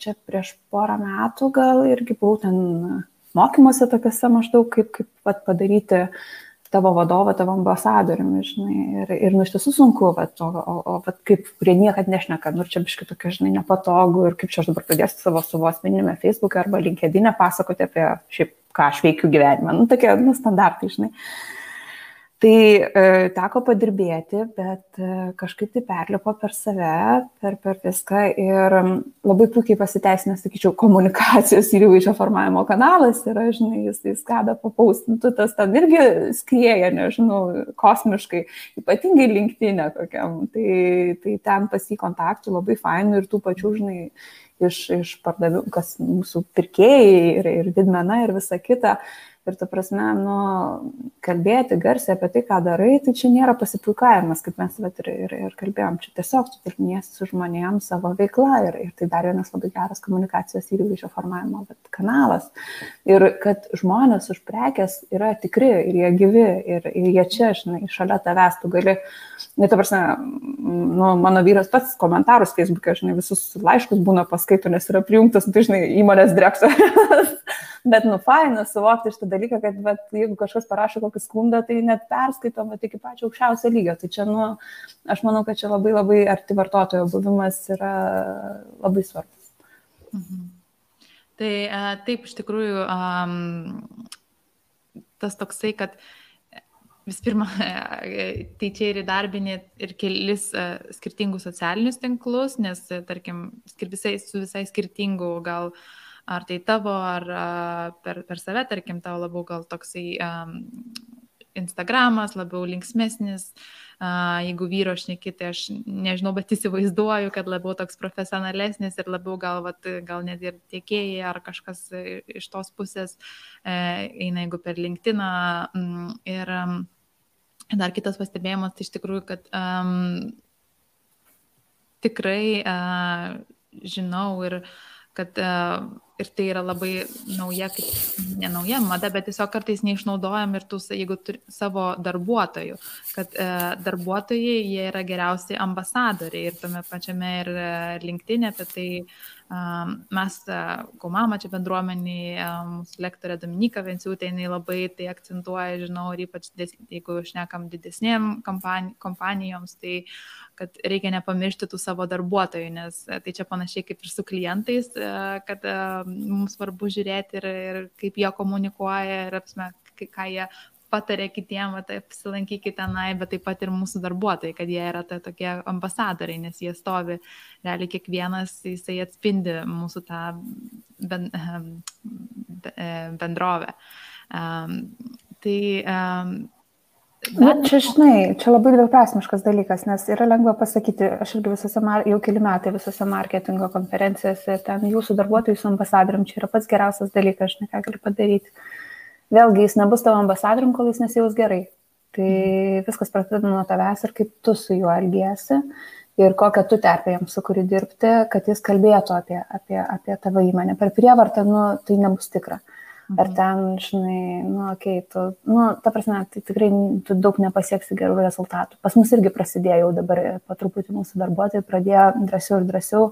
čia prieš porą metų gal irgi buvau ten mokymuose tokiuose maždaug, kaip, kaip padaryti tavo vadovą, tavo ambasadoriumi, žinai, ir, ir nu iš tiesų sunku, bet, o, o, o bet kaip, kurie niekad nešneka, nu čia biškai tokia, žinai, nepatogu ir kaip čia aš dabar pradėsiu savo savo asmeninėme Facebook'e arba LinkedIn'e pasakoti apie šiaip, ką aš veikiu gyvenime, nu tokie, nu, standartai, žinai. Uh, Tai e, teko padirbėti, bet e, kažkaip tai perlipo per save, per, per viską ir labai puikiai pasiteisinęs, sakyčiau, komunikacijos ir įvaizdžio formavimo kanalas yra, žinai, jis, jis kada papaustintų, tas ten irgi skrieja, nežinau, kosmiškai, ypatingai linktinė kokiam. Tai, tai ten pasi kontaktų labai fainų ir tų pačių, žinai, iš, iš pardavimų, kas mūsų pirkėjai ir, ir didmena ir visa kita Ir tu prasme, nu, kalbėti garsiai apie tai, ką darai, tai čia nėra pasipuikavimas, kaip mes vat, ir, ir, ir kalbėjom. Čia tiesiog tu dirbiniesi su žmonėms savo veikla ir, ir tai dar vienas labai geras komunikacijos įvaizdžio formavimo kanalas. Ir kad žmonės už prekes yra tikri ir jie gyvi ir, ir jie čia, žinai, šalia tavęs tu gali, net ta prasme, nu, mano vyras pats komentarus Facebook'e, žinai, visus laiškus būna paskaitų, nes yra prijungtas, tai žinai, įmonės direktorius. Bet, nu, faina suvokti šitą dalyką, kad bet, jeigu kažkas parašo kokį skundą, tai net perskaitom, bet iki pačio aukščiausio lygio. Tai čia, nu, aš manau, kad čia labai labai arti vartotojo buvimas yra labai svarbus. Mhm. Tai taip, iš tikrųjų, um, tas toksai, kad vis pirma, tai čia ir įdarbinė ir kelis skirtingus socialinius tinklus, nes, tarkim, visai, su visai skirtingu gal uh, ar tai tavo, ar per, per save, tarkim, tau labiau gal toksai um, Instagramas, labiau linksmesnis, jeigu vyro šneki, tai aš nežinau, bet įsivaizduoju, kad labiau toks profesionalesnis ir labiau gal, vat, gal net ir tiekėjai ar kažkas iš tos pusės uh, eina, jeigu per LinkedIn. Um, ir dar kitas pastebėjimas, tai iš tikrųjų, kad um, tikrai uh, žinau ir kad uh, ir tai yra labai nauja, kaip ne nauja mada, bet tiesiog kartais neišnaudojam ir tų, jeigu turi savo darbuotojų, kad e, darbuotojai jie yra geriausi ambasadoriai ir tame pačiame ir e, linktinė apie tai Mes, Kaumama čia bendruomenį, mūsų lektorė Dominika Venciūtė, jinai labai tai akcentuoja, žinau, ir ypač jeigu šnekam didesnėm kompanijoms, tai kad reikia nepamiršti tų savo darbuotojų, nes tai čia panašiai kaip ir su klientais, kad mums svarbu žiūrėti ir, ir kaip jie komunikuoja ir apsme, ką jie patarė kitiem, tai apsilankykite tenai, bet taip pat ir mūsų darbuotojai, kad jie yra ta, tokie ambasadoriai, nes jie stovi, realiai kiekvienas jisai atspindi mūsų tą ben, bendrovę. Um, tai um, Na, čia, žinai, čia labai dviprasmiškas dalykas, nes yra lengva pasakyti, aš irgi visose, jau keli metai visose marketingo konferencijose, ten jūsų darbuotojų su ambasadorium, čia yra pats geriausias dalykas, žinai, ką gali padaryti. Uh, vėlgi jis nebus tavo ambasadorium, kol jis nesijaus gerai. Tai mhm. viskas prasideda nuo tavęs ir kaip tu su juo elgiesi ir kokią tu terpę jam sukuri dirbti, kad jis kalbėtų apie, apie, apie tavo įmonę. Per prievartą, nu, tai nebus tikra. Ar mhm. ten, žinai, nu, okei, okay, tu, nu, ta prasme, tai tikrai tu daug nepasieksi gerų rezultatų. Pas mus irgi prasidėjo jau dabar, po truputį mūsų darbuotojai pradėjo drąsiau ir drąsiau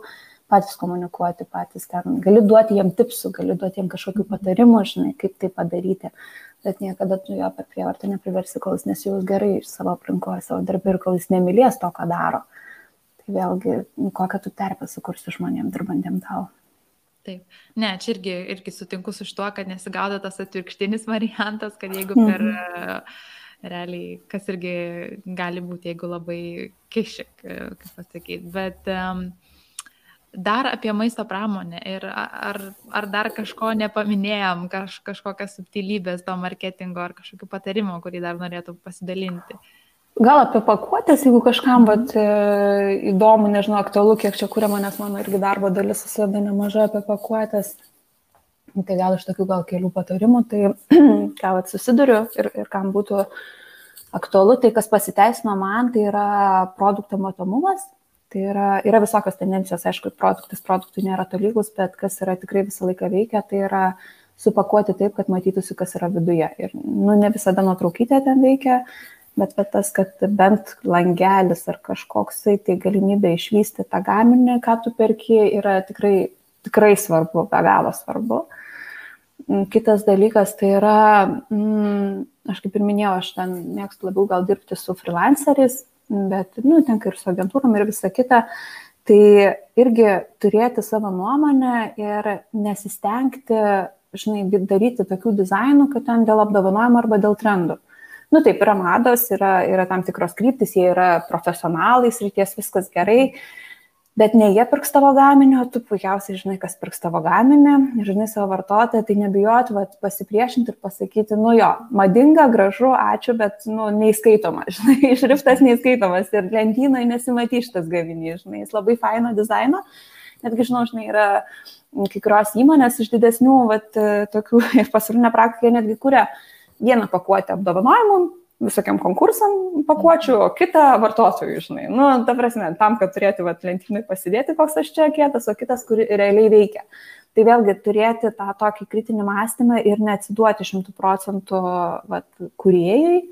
patys komunikuoti, patys ten. Gali duoti jiem tipsų, gali duoti jiem kažkokių patarimų, žinai, kaip tai padaryti, bet niekada tu jo per prievartą nepriversi, kol jis nesijaus gerai iš savo aplinkoje, savo darbį ir kol jis nemylės to, ką daro. Tai vėlgi, nu, kokią tu terpę sukursi žmonėm dirbantiem tau. Taip. Ne, čia irgi, irgi sutinku su tuo, kad nesigaudo tas atvirkštinis variantas, kad jeigu per mhm. realiai, kas irgi gali būti, jeigu labai kišik, kaip pasakyti. Bet um, dar apie maisto pramonę ir ar, ar dar kažko nepaminėjom, kaž, kažkokias subtilybės to marketingo ar kažkokių patarimų, kurį dar norėtų pasidalinti. Gal apie pakuotės, jeigu kažkam vat, e, įdomu, nežinau, aktualu, kiek čia kuriama, nes mano irgi darbo dalis susideda nemažai apie pakuotės. Tai gal iš tokių gal kelių patarimų, tai ką vat, susiduriu ir, ir kam būtų aktualu, tai kas pasiteisino man, tai yra produkto matomumas Tai yra, yra visokios tendencijos, aišku, produktas produktui nėra tolygus, bet kas yra tikrai visą laiką veikia, tai yra supakuoti taip, kad matytųsi, kas yra viduje. Ir, nu, ne visada nuotraukytė ten veikia, bet, bet tas, kad bent langelis ar kažkoksai tai galimybė išvysti tą gaminį, ką tu perki, yra tikrai, tikrai svarbu, be galo svarbu. Mm, kitas dalykas tai yra, mm, aš kaip ir minėjau, aš ten mėgstu labiau gal dirbti su freelanceriais, bet, nu, tenka ir su agentūrom ir visa kita. Tai irgi turėti savo nuomonę ir nesistengti, žinai, daryti tokių dizainų, kad ten dėl apdovanojimo arba dėl trendų. Nu taip, yra mados, yra, yra tam tikros kryptis, jie yra profesionalai, ryties viskas gerai, Bet ne jie pirks tavo gaminį, o tu puikiausiai žinai, kas pirks tavo gaminį, žinai savo vartotoją, tai nebijot, vat, pasipriešinti ir pasakyti, nu jo, madinga, gražu, ačiū, bet, nu, neįskaitoma, žinai, šriftas neįskaitomas ir lentynai nesimatys šitas gaminys, žinai, jis labai faino dizaino. Netgi žinau, žinai, yra kai kurios įmonės iš didesnių, vat, tokių ir pasaulinė praktika netgi kuria vieną pakuotę apdovanojimų visokiam konkursam pakuočių, o kitą vartotojų, žinai. Nu, ta prasme, tam, kad turėti vat, lentynai pasidėti, koks aš čia kietas, o kitas, kur realiai veikia. Tai vėlgi turėti tą tokį kritinį mąstymą ir neatsiduoti šimtų procentų kuriejai,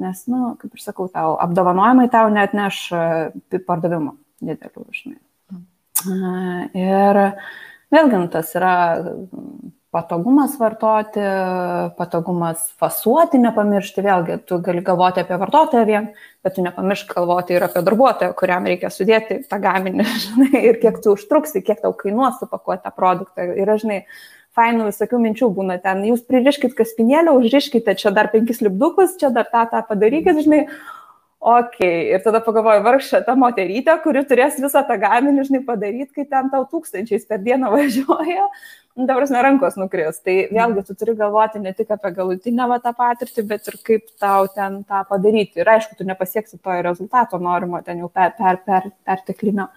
nes, nu, kaip ir sakau, tau apdovanojimai tau net neš e, pardavimų didelių, žinai. Mhm. Ir vėlgi, nu, tas yra patogumas vartoti, patogumas fasuoti, nepamiršti, vėlgi, tu gali galvoti apie vartotoją vien, bet tu nepamiršk galvoti ir apie darbuotoją, kuriam reikia sudėti tą gaminį, žinai, ir kiek tu užtruksi, kiek tau kainuos supakuoti tą produktą. Ir, žinai, fainų visokių minčių būna ten, jūs pririškit kaspinėlę, užriškite čia dar penkis lipdukus, čia dar tą, tą padarykit, žinai, Ok, ir tada pagalvoju, vargšė ta moterytė, kuri turės visą tą gaminį, žinai, padaryti, kai ten tau tūkstančiais per dieną važiuoja, dabar mes rankos nukris. Tai vėlgi tu turi galvoti ne tik apie galutinę va, tą patirtį, bet ir kaip tau ten tą padaryti. Ir aišku, tu nepasieksi to rezultato norimo, ten jau per, per, per, perteklinio.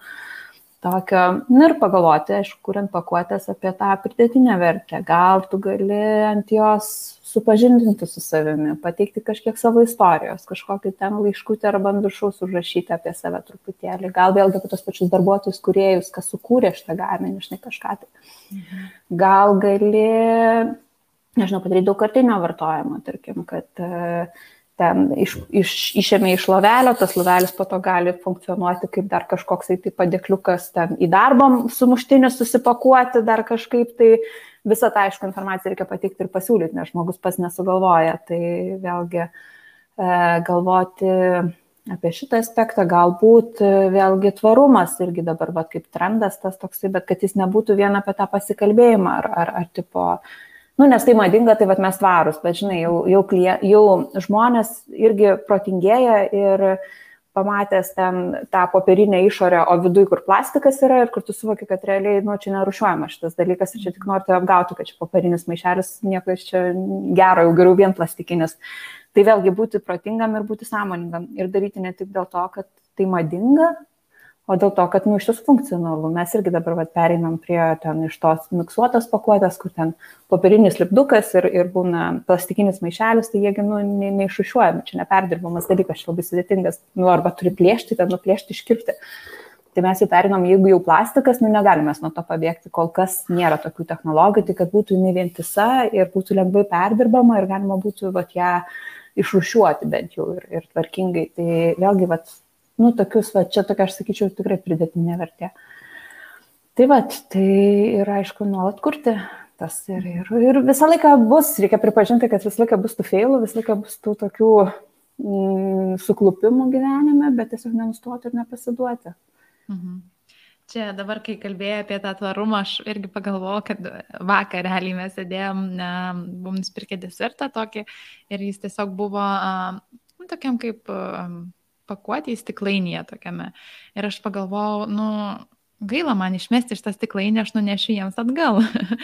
Tokio, nu ir pagalvoti, aišku, kuriant pakuotės apie tą pridėtinę vertę. Gal tu gali ant jos supažindinti su savimi, pateikti kažkiek savo istorijos, kažkokį ten laiškutį arba ant viršaus užrašyti apie save truputėlį, gal vėlgi apie tos pačius darbuotojus, kuriejus, kas sukūrė šitą gaminį, žinai, kažką tai. Mhm. Gal gali, nežinau, padaryti daugkartinio vartojimo, tarkim, kad uh, ten iš, iš, išėmė iš lovelio, tas lovelis po to gali funkcionuoti kaip dar kažkoks tai padėkliukas ten į darbą sumuštinį susipakuoti, dar kažkaip tai visą tą aišku informaciją reikia pateikti ir pasiūlyti, nes žmogus pas nesugalvoja. Tai vėlgi e, galvoti apie šitą aspektą, galbūt e, vėlgi tvarumas irgi dabar, va, kaip trendas tas toksai, bet kad jis nebūtų vien apie tą pasikalbėjimą ar, ar, ar tipo Nu, nes tai madinga, tai vat, mes tvarus, bet žinai, jau, jau, klie, jau žmonės irgi protingėja ir pamatęs ten tą popierinę išorę, o viduje, kur plastikas yra ir kur tu suvoki, kad realiai, nu, čia nerušiuojama šitas dalykas ir čia tik norite apgauti, kad čia popierinis maišelis nieko iš čia gero, jau geriau vien plastikinis. Tai vėlgi būti protingam ir būti sąmoningam ir daryti ne tik dėl to, kad tai madinga, o dėl to, kad, nu, iš tiesų funkcionalu. Mes irgi dabar vat, pereinam prie ten iš tos miksuotos pakuotės, kur ten popierinis lipdukas ir, ir būna plastikinis maišelis, tai jiegi, nu, ne, neišušiuojami, čia neperdirbamas dalykas, čia labai sudėtingas, nu, arba turi plėšti, ten nuplėšti, iškirpti. Tai mes jau perinam, jeigu jau plastikas, nu negalime nuo to pabėgti, kol kas nėra tokių technologijų, tai kad būtų jinai vientisa ir būtų lengvai perdirbama ir galima būtų vat, ją išrušiuoti bent jau ir, ir tvarkingai. Tai vėlgi, vat, nu, tokius, va, čia tokia, aš sakyčiau, tikrai pridėtinė vertė. Tai va, tai yra aišku nuolat kurti tas ir, ir, ir visą laiką bus, reikia pripažinti, kad visą laiką bus tų feilų, visą laiką bus tų tokių mm, suklupimų gyvenime, bet tiesiog nenustoti ir nepasiduoti. Mhm. Čia dabar, kai kalbėjai apie tą tvarumą, aš irgi pagalvojau, kad vakar realiai mes sėdėjom, buvom nusipirkę desertą tokį ir jis tiesiog buvo nu, tokiam kaip pakuotėje stiklainyje tokiame. Ir aš pagalvojau, nu, gaila man išmesti šitą stiklainį, aš nunešiu jiems atgal.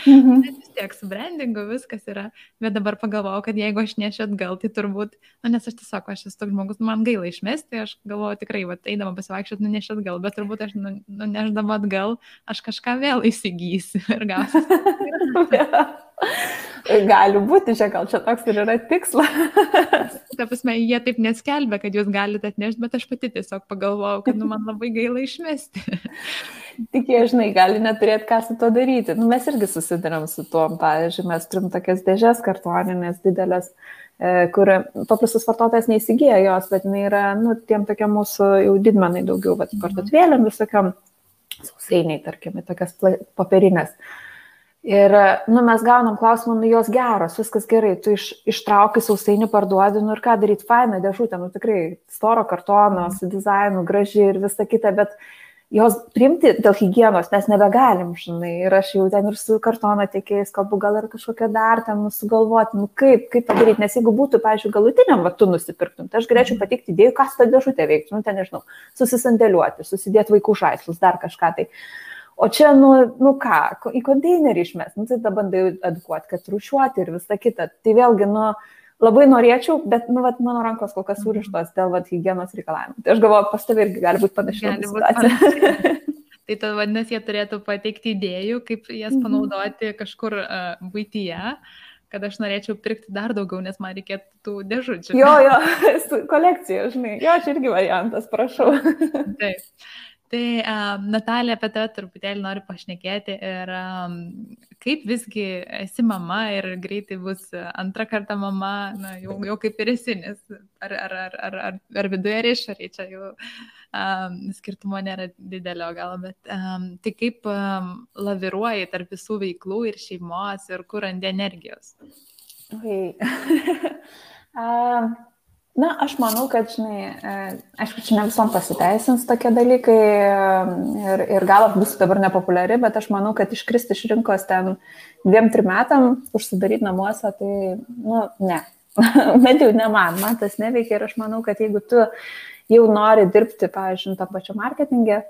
Mhm. vis tiek su brandingu viskas yra. Bet dabar pagalvojau, kad jeigu aš nešiu atgal, tai turbūt, na, nes aš tiesiog, aš esu toks žmogus, man gaila išmesti, aš galvoju tikrai, va, eidama pasivaikščioti, nunešiu atgal, bet turbūt aš nu, nuneždama atgal, aš kažką vėl įsigysiu ir gausiu. Gali būti, čia gal čia toks ir yra tikslas. Ta prasme, jie taip neskelbia, kad jūs galite atnešti, bet aš pati tiesiog pagalvojau, kad nu, man labai gaila išmesti. Tik jie, žinai, gali neturėti ką su to daryti. Nu, mes irgi susidurėm su tuo, pavyzdžiui, mes turim tokias dėžės kartoninės didelės, e, kur paprastas vartotojas neįsigyja jos, bet jinai yra, nu, tiem tokiam mūsų jau didmenai daugiau, bet mhm. parduotuvėlėm visokiam sausainiai, tarkim, tokias papirinės. Ir, nu, mes gaunam klausimą, nu, jos geros, viskas gerai, tu iš, ištraukai sausainį parduodi, nu ir ką daryti, faina dėžutė, nu tikrai storo kartono, su dizainu, graži ir visa kita, bet jos priimti dėl hygienos mes nebegalim, žinai, ir aš jau ten ir su kartono tiekėjais kalbu, gal ir kažkokią dar ten sugalvoti, nu kaip, kaip padaryti, nes jeigu būtų, pavyzdžiui, galutiniam vatu nusipirktum, tai aš galėčiau pateikti idėjų, kas tą dėžutę veiktų, nu ten nežinau, susisandėliuoti, susidėti vaikų žaislus, dar kažką tai. O čia, nu, nu ką, į konteinerį išmes, nu, tai tada bandai edukuoti, kad rušiuoti ir visa kita. Tai vėlgi, nu, labai norėčiau, bet, nu, vat, mano rankos kol kas surištos dėl, vat, hygienos reikalavimų. Tai aš galvoju, pas tavai irgi gali būti panašiai. Tai tad vadinasi, jie turėtų pateikti idėjų, kaip jas mhm. panaudoti kažkur uh, būtyje kad aš norėčiau pirkti dar daugiau, nes man reikėtų tų dėžučių. Jo, jo, kolekcija, žinai. Jo, čia irgi variantas, prašau. Taip. Tai um, Natalija apie tave truputėlį noriu pašnekėti ir um, kaip visgi esi mama ir greitai bus antrą kartą mama, na, jau, jau kaip ir esi, nes ar, ar, ar, ar, ar, ar viduje ar išoriai čia jau um, skirtumo nėra didelio gal, bet um, tai kaip um, laviruoji tarp visų veiklų ir šeimos ir kur randi energijos? Okay. uh, Na, aš manau, kad, žinai, e, aišku, čia ne visom pasiteisins tokie dalykai e, ir, ir gal bus dabar nepopuliari, bet aš manau, kad iškristi iš rinkos ten dviem, trim metam, užsidaryti namuose, tai, nu, ne. Bent jau ne man, man tas neveikia ir aš manau, kad jeigu tu jau nori dirbti, pavyzdžiui, tą pačią marketingę,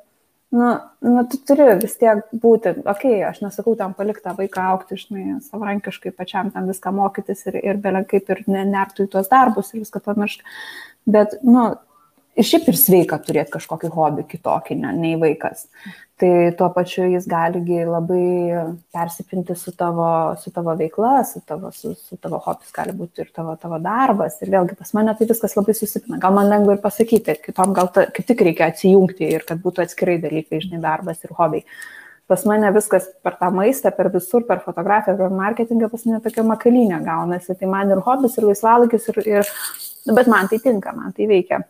nu, nu, tu turi vis tiek būti, okei, okay, aš nesakau tam palikti tą vaiką aukti, žinai, savarankiškai pačiam tam viską mokytis ir, ir belenk kaip ir nertų į tuos darbus ir viską pamiršti. Bet, nu, ir šiaip ir sveika turėti kažkokį hobį kitokį, ne, nei vaikas tai tuo pačiu jis gali labai persipinti su tavo, su tavo veikla, su tavo, su, su tavo hobis gali būti ir tavo, tavo darbas. Ir vėlgi pas mane tai viskas labai susipina. Gal man lengva ir pasakyti, kitom gal ta, kaip tik reikia atsijungti ir kad būtų atskirai dalykai, žinai, darbas ir hobiai. Pas mane viskas per tą maistą, per visur, per fotografiją, per marketingą, pas mane tokia makalinė gaunasi. Tai man ir hobis, ir laisvalaikis, ir, ir, bet man tai tinka, man tai veikia.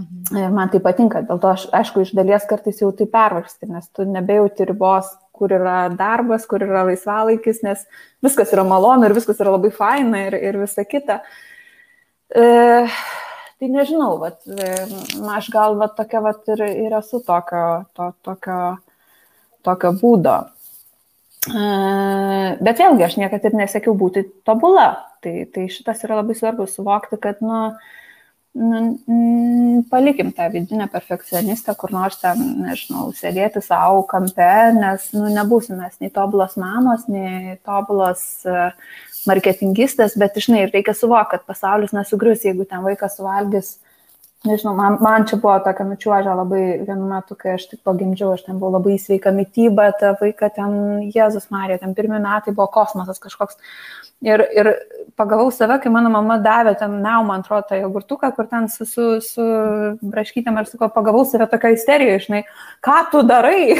Mhm. Ir man tai patinka, dėl to aš, aišku, iš dalies kartais jau tai pervarsti, nes tu nebejauti ribos, kur yra darbas, kur yra laisvalaikis, nes viskas yra malonu ir viskas yra labai faina ir, ir visa kita. E, tai nežinau, vat, e, aš gal vat, tokia vat, ir, ir esu tokio, to, tokio, tokio būdo. E, bet vėlgi, aš niekada ir nesiekiau būti tobula. Tai, tai šitas yra labai svarbu suvokti, kad, nu, nu, mm, palikim tą vidinę perfekcionistą, kur nors ten, nežinau, sėdėti savo kampe, nes nu, nebūsim mes nei tobulos mamos, nei tobulos uh, marketingistės, bet, žinai, reikia suvokti, kad pasaulis nesugrius, jeigu ten vaikas suvalgys nežinau, man, man čia buvo tokia nučiuožė labai vienu metu, kai aš tik pagimdžiau, aš ten buvau labai sveika mytyba, ta vaiką ten, Jėzus Marija, ten pirmie metai buvo kosmosas kažkoks. Ir, ir pagavau save, kai mano mama davė ten, na, man atrodo, tą jogurtuką, kur ten su, su, su braškytėm ir sakau, pagavau save tokia isterija, žinai, ką tu darai?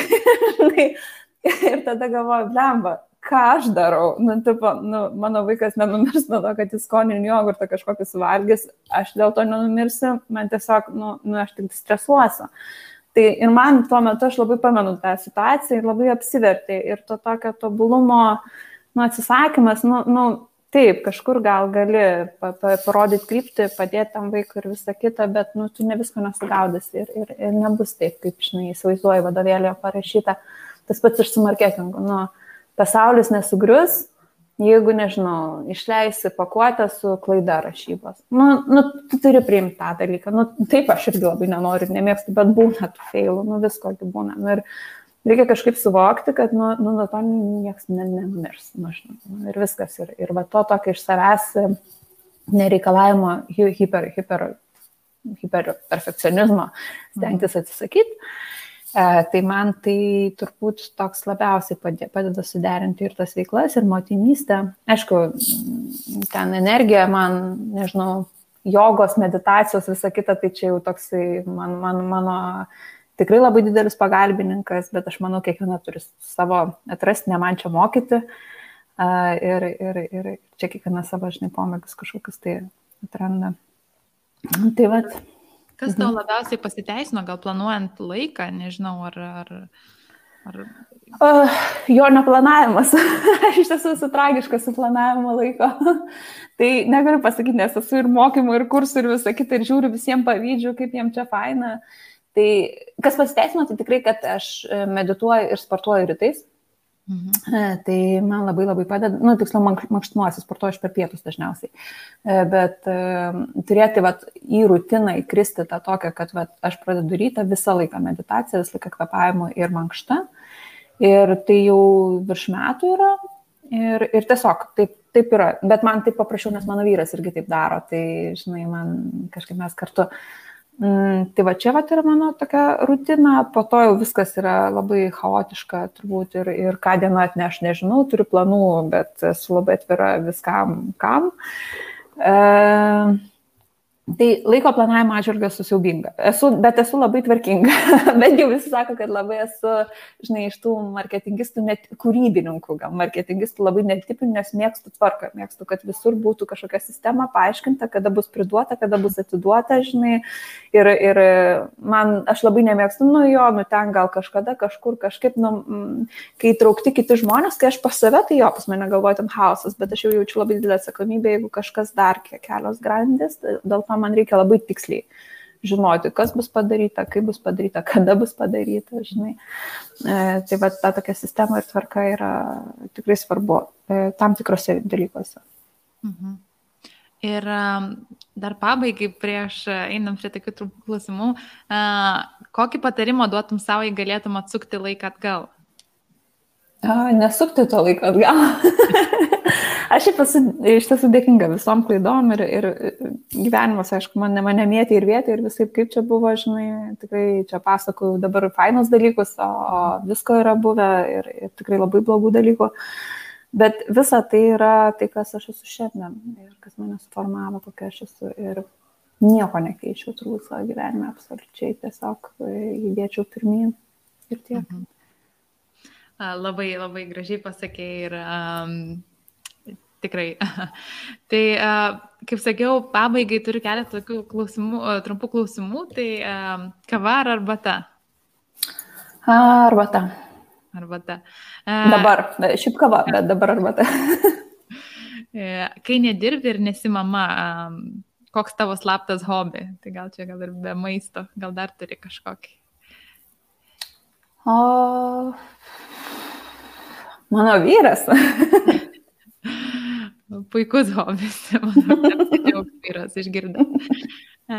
ir tada galvoju, blemba, ką aš darau. Nu, tipo, nu, mano vaikas nenumirs nuo to, kad jis skoninį jogurtą kažkokį suvalgys, aš dėl to nenumirsiu, man tiesiog, nu, nu aš tik stresuosiu. Tai ir man tuo metu aš labai pamenu tą situaciją ir labai apsivertė ir to tokio tobulumo, nu, atsisakymas, nu, nu, taip, kažkur gal gali pa, pa, parodyti kryptį, padėti tam vaikui ir visą kitą, bet, nu, tu ne visko nesugaudasi ir, ir, ir nebus taip, kaip, žinai, įsivaizduoji vadovėlėje parašyta. Tas pats ir su marketingu. Nu, pasaulis nesugrius, jeigu, nežinau, išleisi pakuotę su klaida rašybos. Nu, nu, tu turi priimti tą dalyką. Nu, taip, aš irgi labai nenoriu, nemėgstu, bet būna tų failų, nu visko būna. Nu, ir reikia kažkaip suvokti, kad nu, nu, nuo to niekas nenumirs. Nu, nu, ir viskas. Ir, ir va to tokio iš savęs nereikalavimo hiper, hiper, hiper perfekcionizmo stengtis atsisakyti. E, tai man tai turbūt toks labiausiai padeda suderinti ir tas veiklas, ir motinystę. Aišku, ten energija man, nežinau, jogos, meditacijos, visa kita, tai čia jau toksai man, man, mano tikrai labai didelis pagalbininkas, bet aš manau, kiekviena turi savo atrasti, ne man čia mokyti. E, ir, ir, ir čia kiekviena savo, žinai, pomėgius kažkokius tai atranda. Tai vad. Kas tau mhm. labiausiai pasiteisino, gal planuojant laiką, nežinau, ar... ar, ar... Uh, jo neplanavimas. Aš iš tiesų esu tragiškas su planavimo laiko. tai negaliu pasakyti, nes esu ir mokymų, ir kursų, ir visą kitą, ir žiūriu visiems pavyzdžių, kaip jiems čia faina. Tai kas pasiteisino, tai tikrai, kad aš medituoju ir sportuoju rytais. Mhm. E, tai man labai labai padeda, nu, tiksliau, mankštinuosi, sportuoju aš per pietus dažniausiai. E, bet e, turėti vat, į rutiną įkristi tą tokią, kad vat, aš pradedu rytą visą laiką meditaciją, visą laiką kvepavimo ir mankštą. Ir tai jau virš metų yra. Ir, ir tiesiog taip, taip yra. Bet man taip paprašiau, nes mano vyras irgi taip daro. Tai, žinai, man kažkaip mes kartu Mm, tai va čia va yra mano tokia rutina, po to jau viskas yra labai chaotiška turbūt ir, ir ką diena atneš, nežinau, turiu planų, bet esu labai atvira viskam, kam. E, Tai laiko planavimo atžvilgiu esu siaubinga. Esu, bet esu labai tvarkinga. bet jau visi sako, kad labai esu, žinai, iš tų marketingistų, net kūrybininkų, gal marketingistų labai netipinių, nes mėgstu tvarką. Mėgstu, kad visur būtų kažkokia sistema paaiškinta, kada bus priduota, kada bus atiduota, žinai. Ir, ir man, aš labai nemėgstu, nu jo, nu ten gal kažkada, kažkur, kažkaip, nu, kai traukti kiti žmonės, kai aš pas save, tai jo, pas mane galvoja tam hausas, bet aš jau jaučiu labai didelę atsakomybę, jeigu kažkas dar kelios grandis, dėl to man reikia labai tiksliai žinoti, kas bus padaryta, kaip bus padaryta, kada bus padaryta, žinai. E, tai va ta tokia sistema ir tvarka yra tikrai svarbu e, tam tikrose dalykuose. Mhm. Ir dar pabaigai, prieš einam prie tokių trumpų klausimų, e, kokį patarimą duotum savo, jei galėtum atsukti laiką atgal? A, nesukti to laiką atgal. Aš šiaip esu iš tiesų dėkinga visom klaidom ir, ir gyvenimas, aišku, mane, mane mėtė ir vietė ir visai kaip čia buvo, žinai, tikrai čia pasakoju dabar fainus dalykus, o, o visko yra buvę ir, ir tikrai labai blogų dalykų. Bet visa tai yra tai, kas aš esu šiandien ir kas mane suformavo, kokia aš esu. Ir nieko nekeičiau turbūt savo gyvenime, absoliučiai tiesiog judėčiau pirmin ir tiek. Labai, labai gražiai pasakėjai ir um, tikrai. tai, uh, kaip sakiau, pabaigai turiu keletą tokių klausimų, uh, trumpų klausimų. Tai uh, kava ar arbata? Arbata. Arbata. Uh, dabar, šiaip kava, bet dabar arbata. kai nedirbi ir nesi mama, um, koks tavo slaptas hobi? Tai gal čia gal ir be maisto, gal dar turi kažkokį. O, Mano vyras. Puikus hobis, mano vyras išgirdo. E,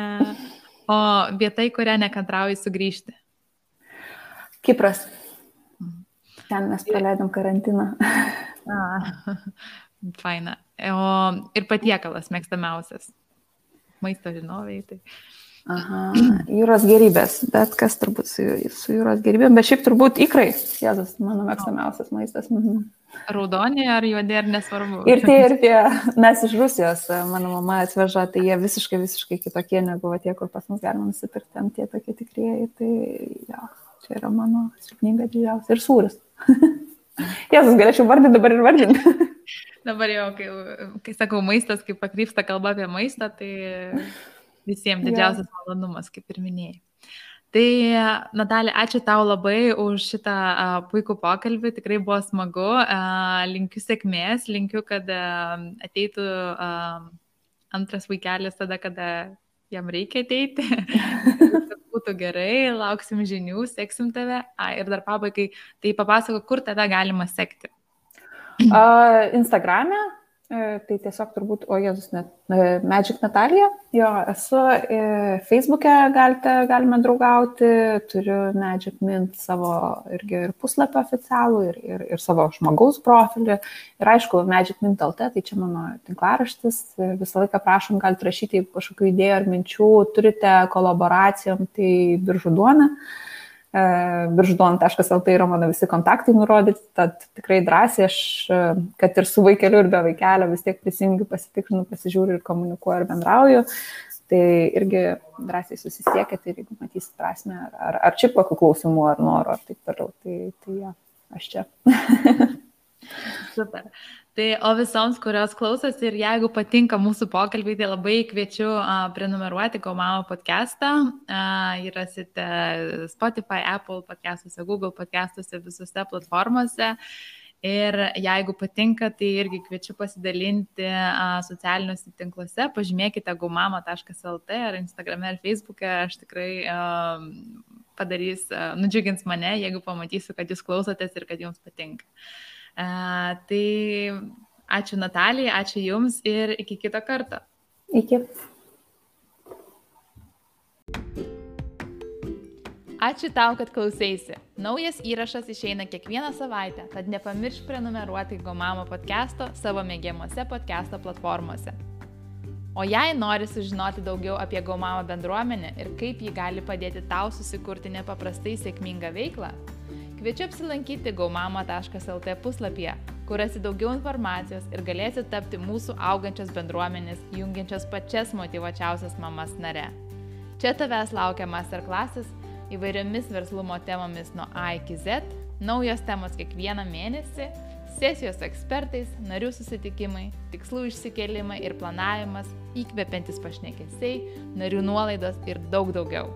o vieta, į kurią nekantrauji sugrįžti? Kipras. Mhm. Ten mes praleidom karantiną. A, faina. O ir patiekalas mėgstamiausias. Maisto žinovai. Tai. Aha, jūros gerybės, bet kas turbūt su, su jūros gerybėm, bet šiaip turbūt ikrai, Jėzus, mano mėgstamiausias maistas. Mhm. Raudoni ar juodi ar nesvarbu. Ir tie, ir tie, mes iš Rusijos, mano mama atveža, tai jie visiškai, visiškai kitokie negu tie, kur pas mus galima nusipirkti, ten tie tokie tikrieji, tai jo, čia yra mano silpnybė didžiausia. Ir sūris. Jėzus, galėčiau vardinti dabar ir vardinti. dabar jau, kai, kai sakau maistas, kai pakrypsta kalba apie maistą, tai Visiems didžiausias ja. malonumas, kaip ir minėjai. Tai, Natalija, ačiū tau labai už šitą a, puikų pokalbį, tikrai buvo smagu. A, linkiu sėkmės, linkiu, kad a, ateitų a, antras vaikelis tada, kada jam reikia ateiti. būtų gerai, lauksim žinių, seksim tave. A, ir dar pabaigai, tai papasako, kur tave galima sekti. Instagram'e tai tiesiog turbūt, o Jėzus, net e, Magic Natalija, jo, esu e, Facebook'e, galite, galime draugauti, turiu Magic Mint savo irgi ir puslapį oficialų, ir, ir, ir savo žmogaus profilį. Ir aišku, Magic Mint LT, tai čia mano tinklaraštis, visą laiką prašom, galite rašyti kažkokių idėjų ar minčių, turite kolaboracijom, tai biržų duona. Birždon.lt yra mano visi kontaktai nurodyti, tad tikrai drąsiai aš, e, kad ir su vaikeliu ir be vaikelio vis tiek prisijungiu, pasitikrinu, pasižiūriu ir komunikuoju ir bendrauju. Tai irgi drąsiai susisiekite ir jeigu matysit prasme, ar, ar čia kokių klausimų, ar noro, ar taip toliau, tai, tai ja, aš čia. Super. Tai o visoms, kurios klausosi ir jeigu patinka mūsų pokalbiai, tai labai kviečiu uh, prenumeruoti Gomamo podcastą. Uh, Jį rasite Spotify, Apple podcastuose, Google podcastuose, visose platformose. Ir jeigu patinka, tai irgi kviečiu pasidalinti socialiniuose tinkluose, pažymėkite gumama.lt ar Instagram ar Facebook, aš tikrai padarys, nudžiugins mane, jeigu pamatysiu, kad jūs klausotės ir kad jums patinka. Tai ačiū Natalijai, ačiū Jums ir iki kito karto. Iki. Ačiū tau, kad klausėsi. Naujas įrašas išeina kiekvieną savaitę, tad nepamiršk prenumeruoti Gomamo podcast'o savo mėgiamuose podcast'o platformose. O jei nori sužinoti daugiau apie Gaumamo bendruomenę ir kaip ji gali padėti tau susikurti nepaprastai sėkmingą veiklą, kviečiu apsilankyti gaumamo.lt puslapyje, kur rasi daugiau informacijos ir galėsi tapti mūsų augančios bendruomenės, jungiančios pačias motivuočiausias mamas nare. Čia tavęs laukia masterklasis įvairiomis verslumo temomis nuo A iki Z, naujos temos kiekvieną mėnesį, sesijos ekspertais, narių susitikimai, tikslų išsikelimai ir planavimas, įkvepiantis pašnekesiai, narių nuolaidos ir daug daugiau.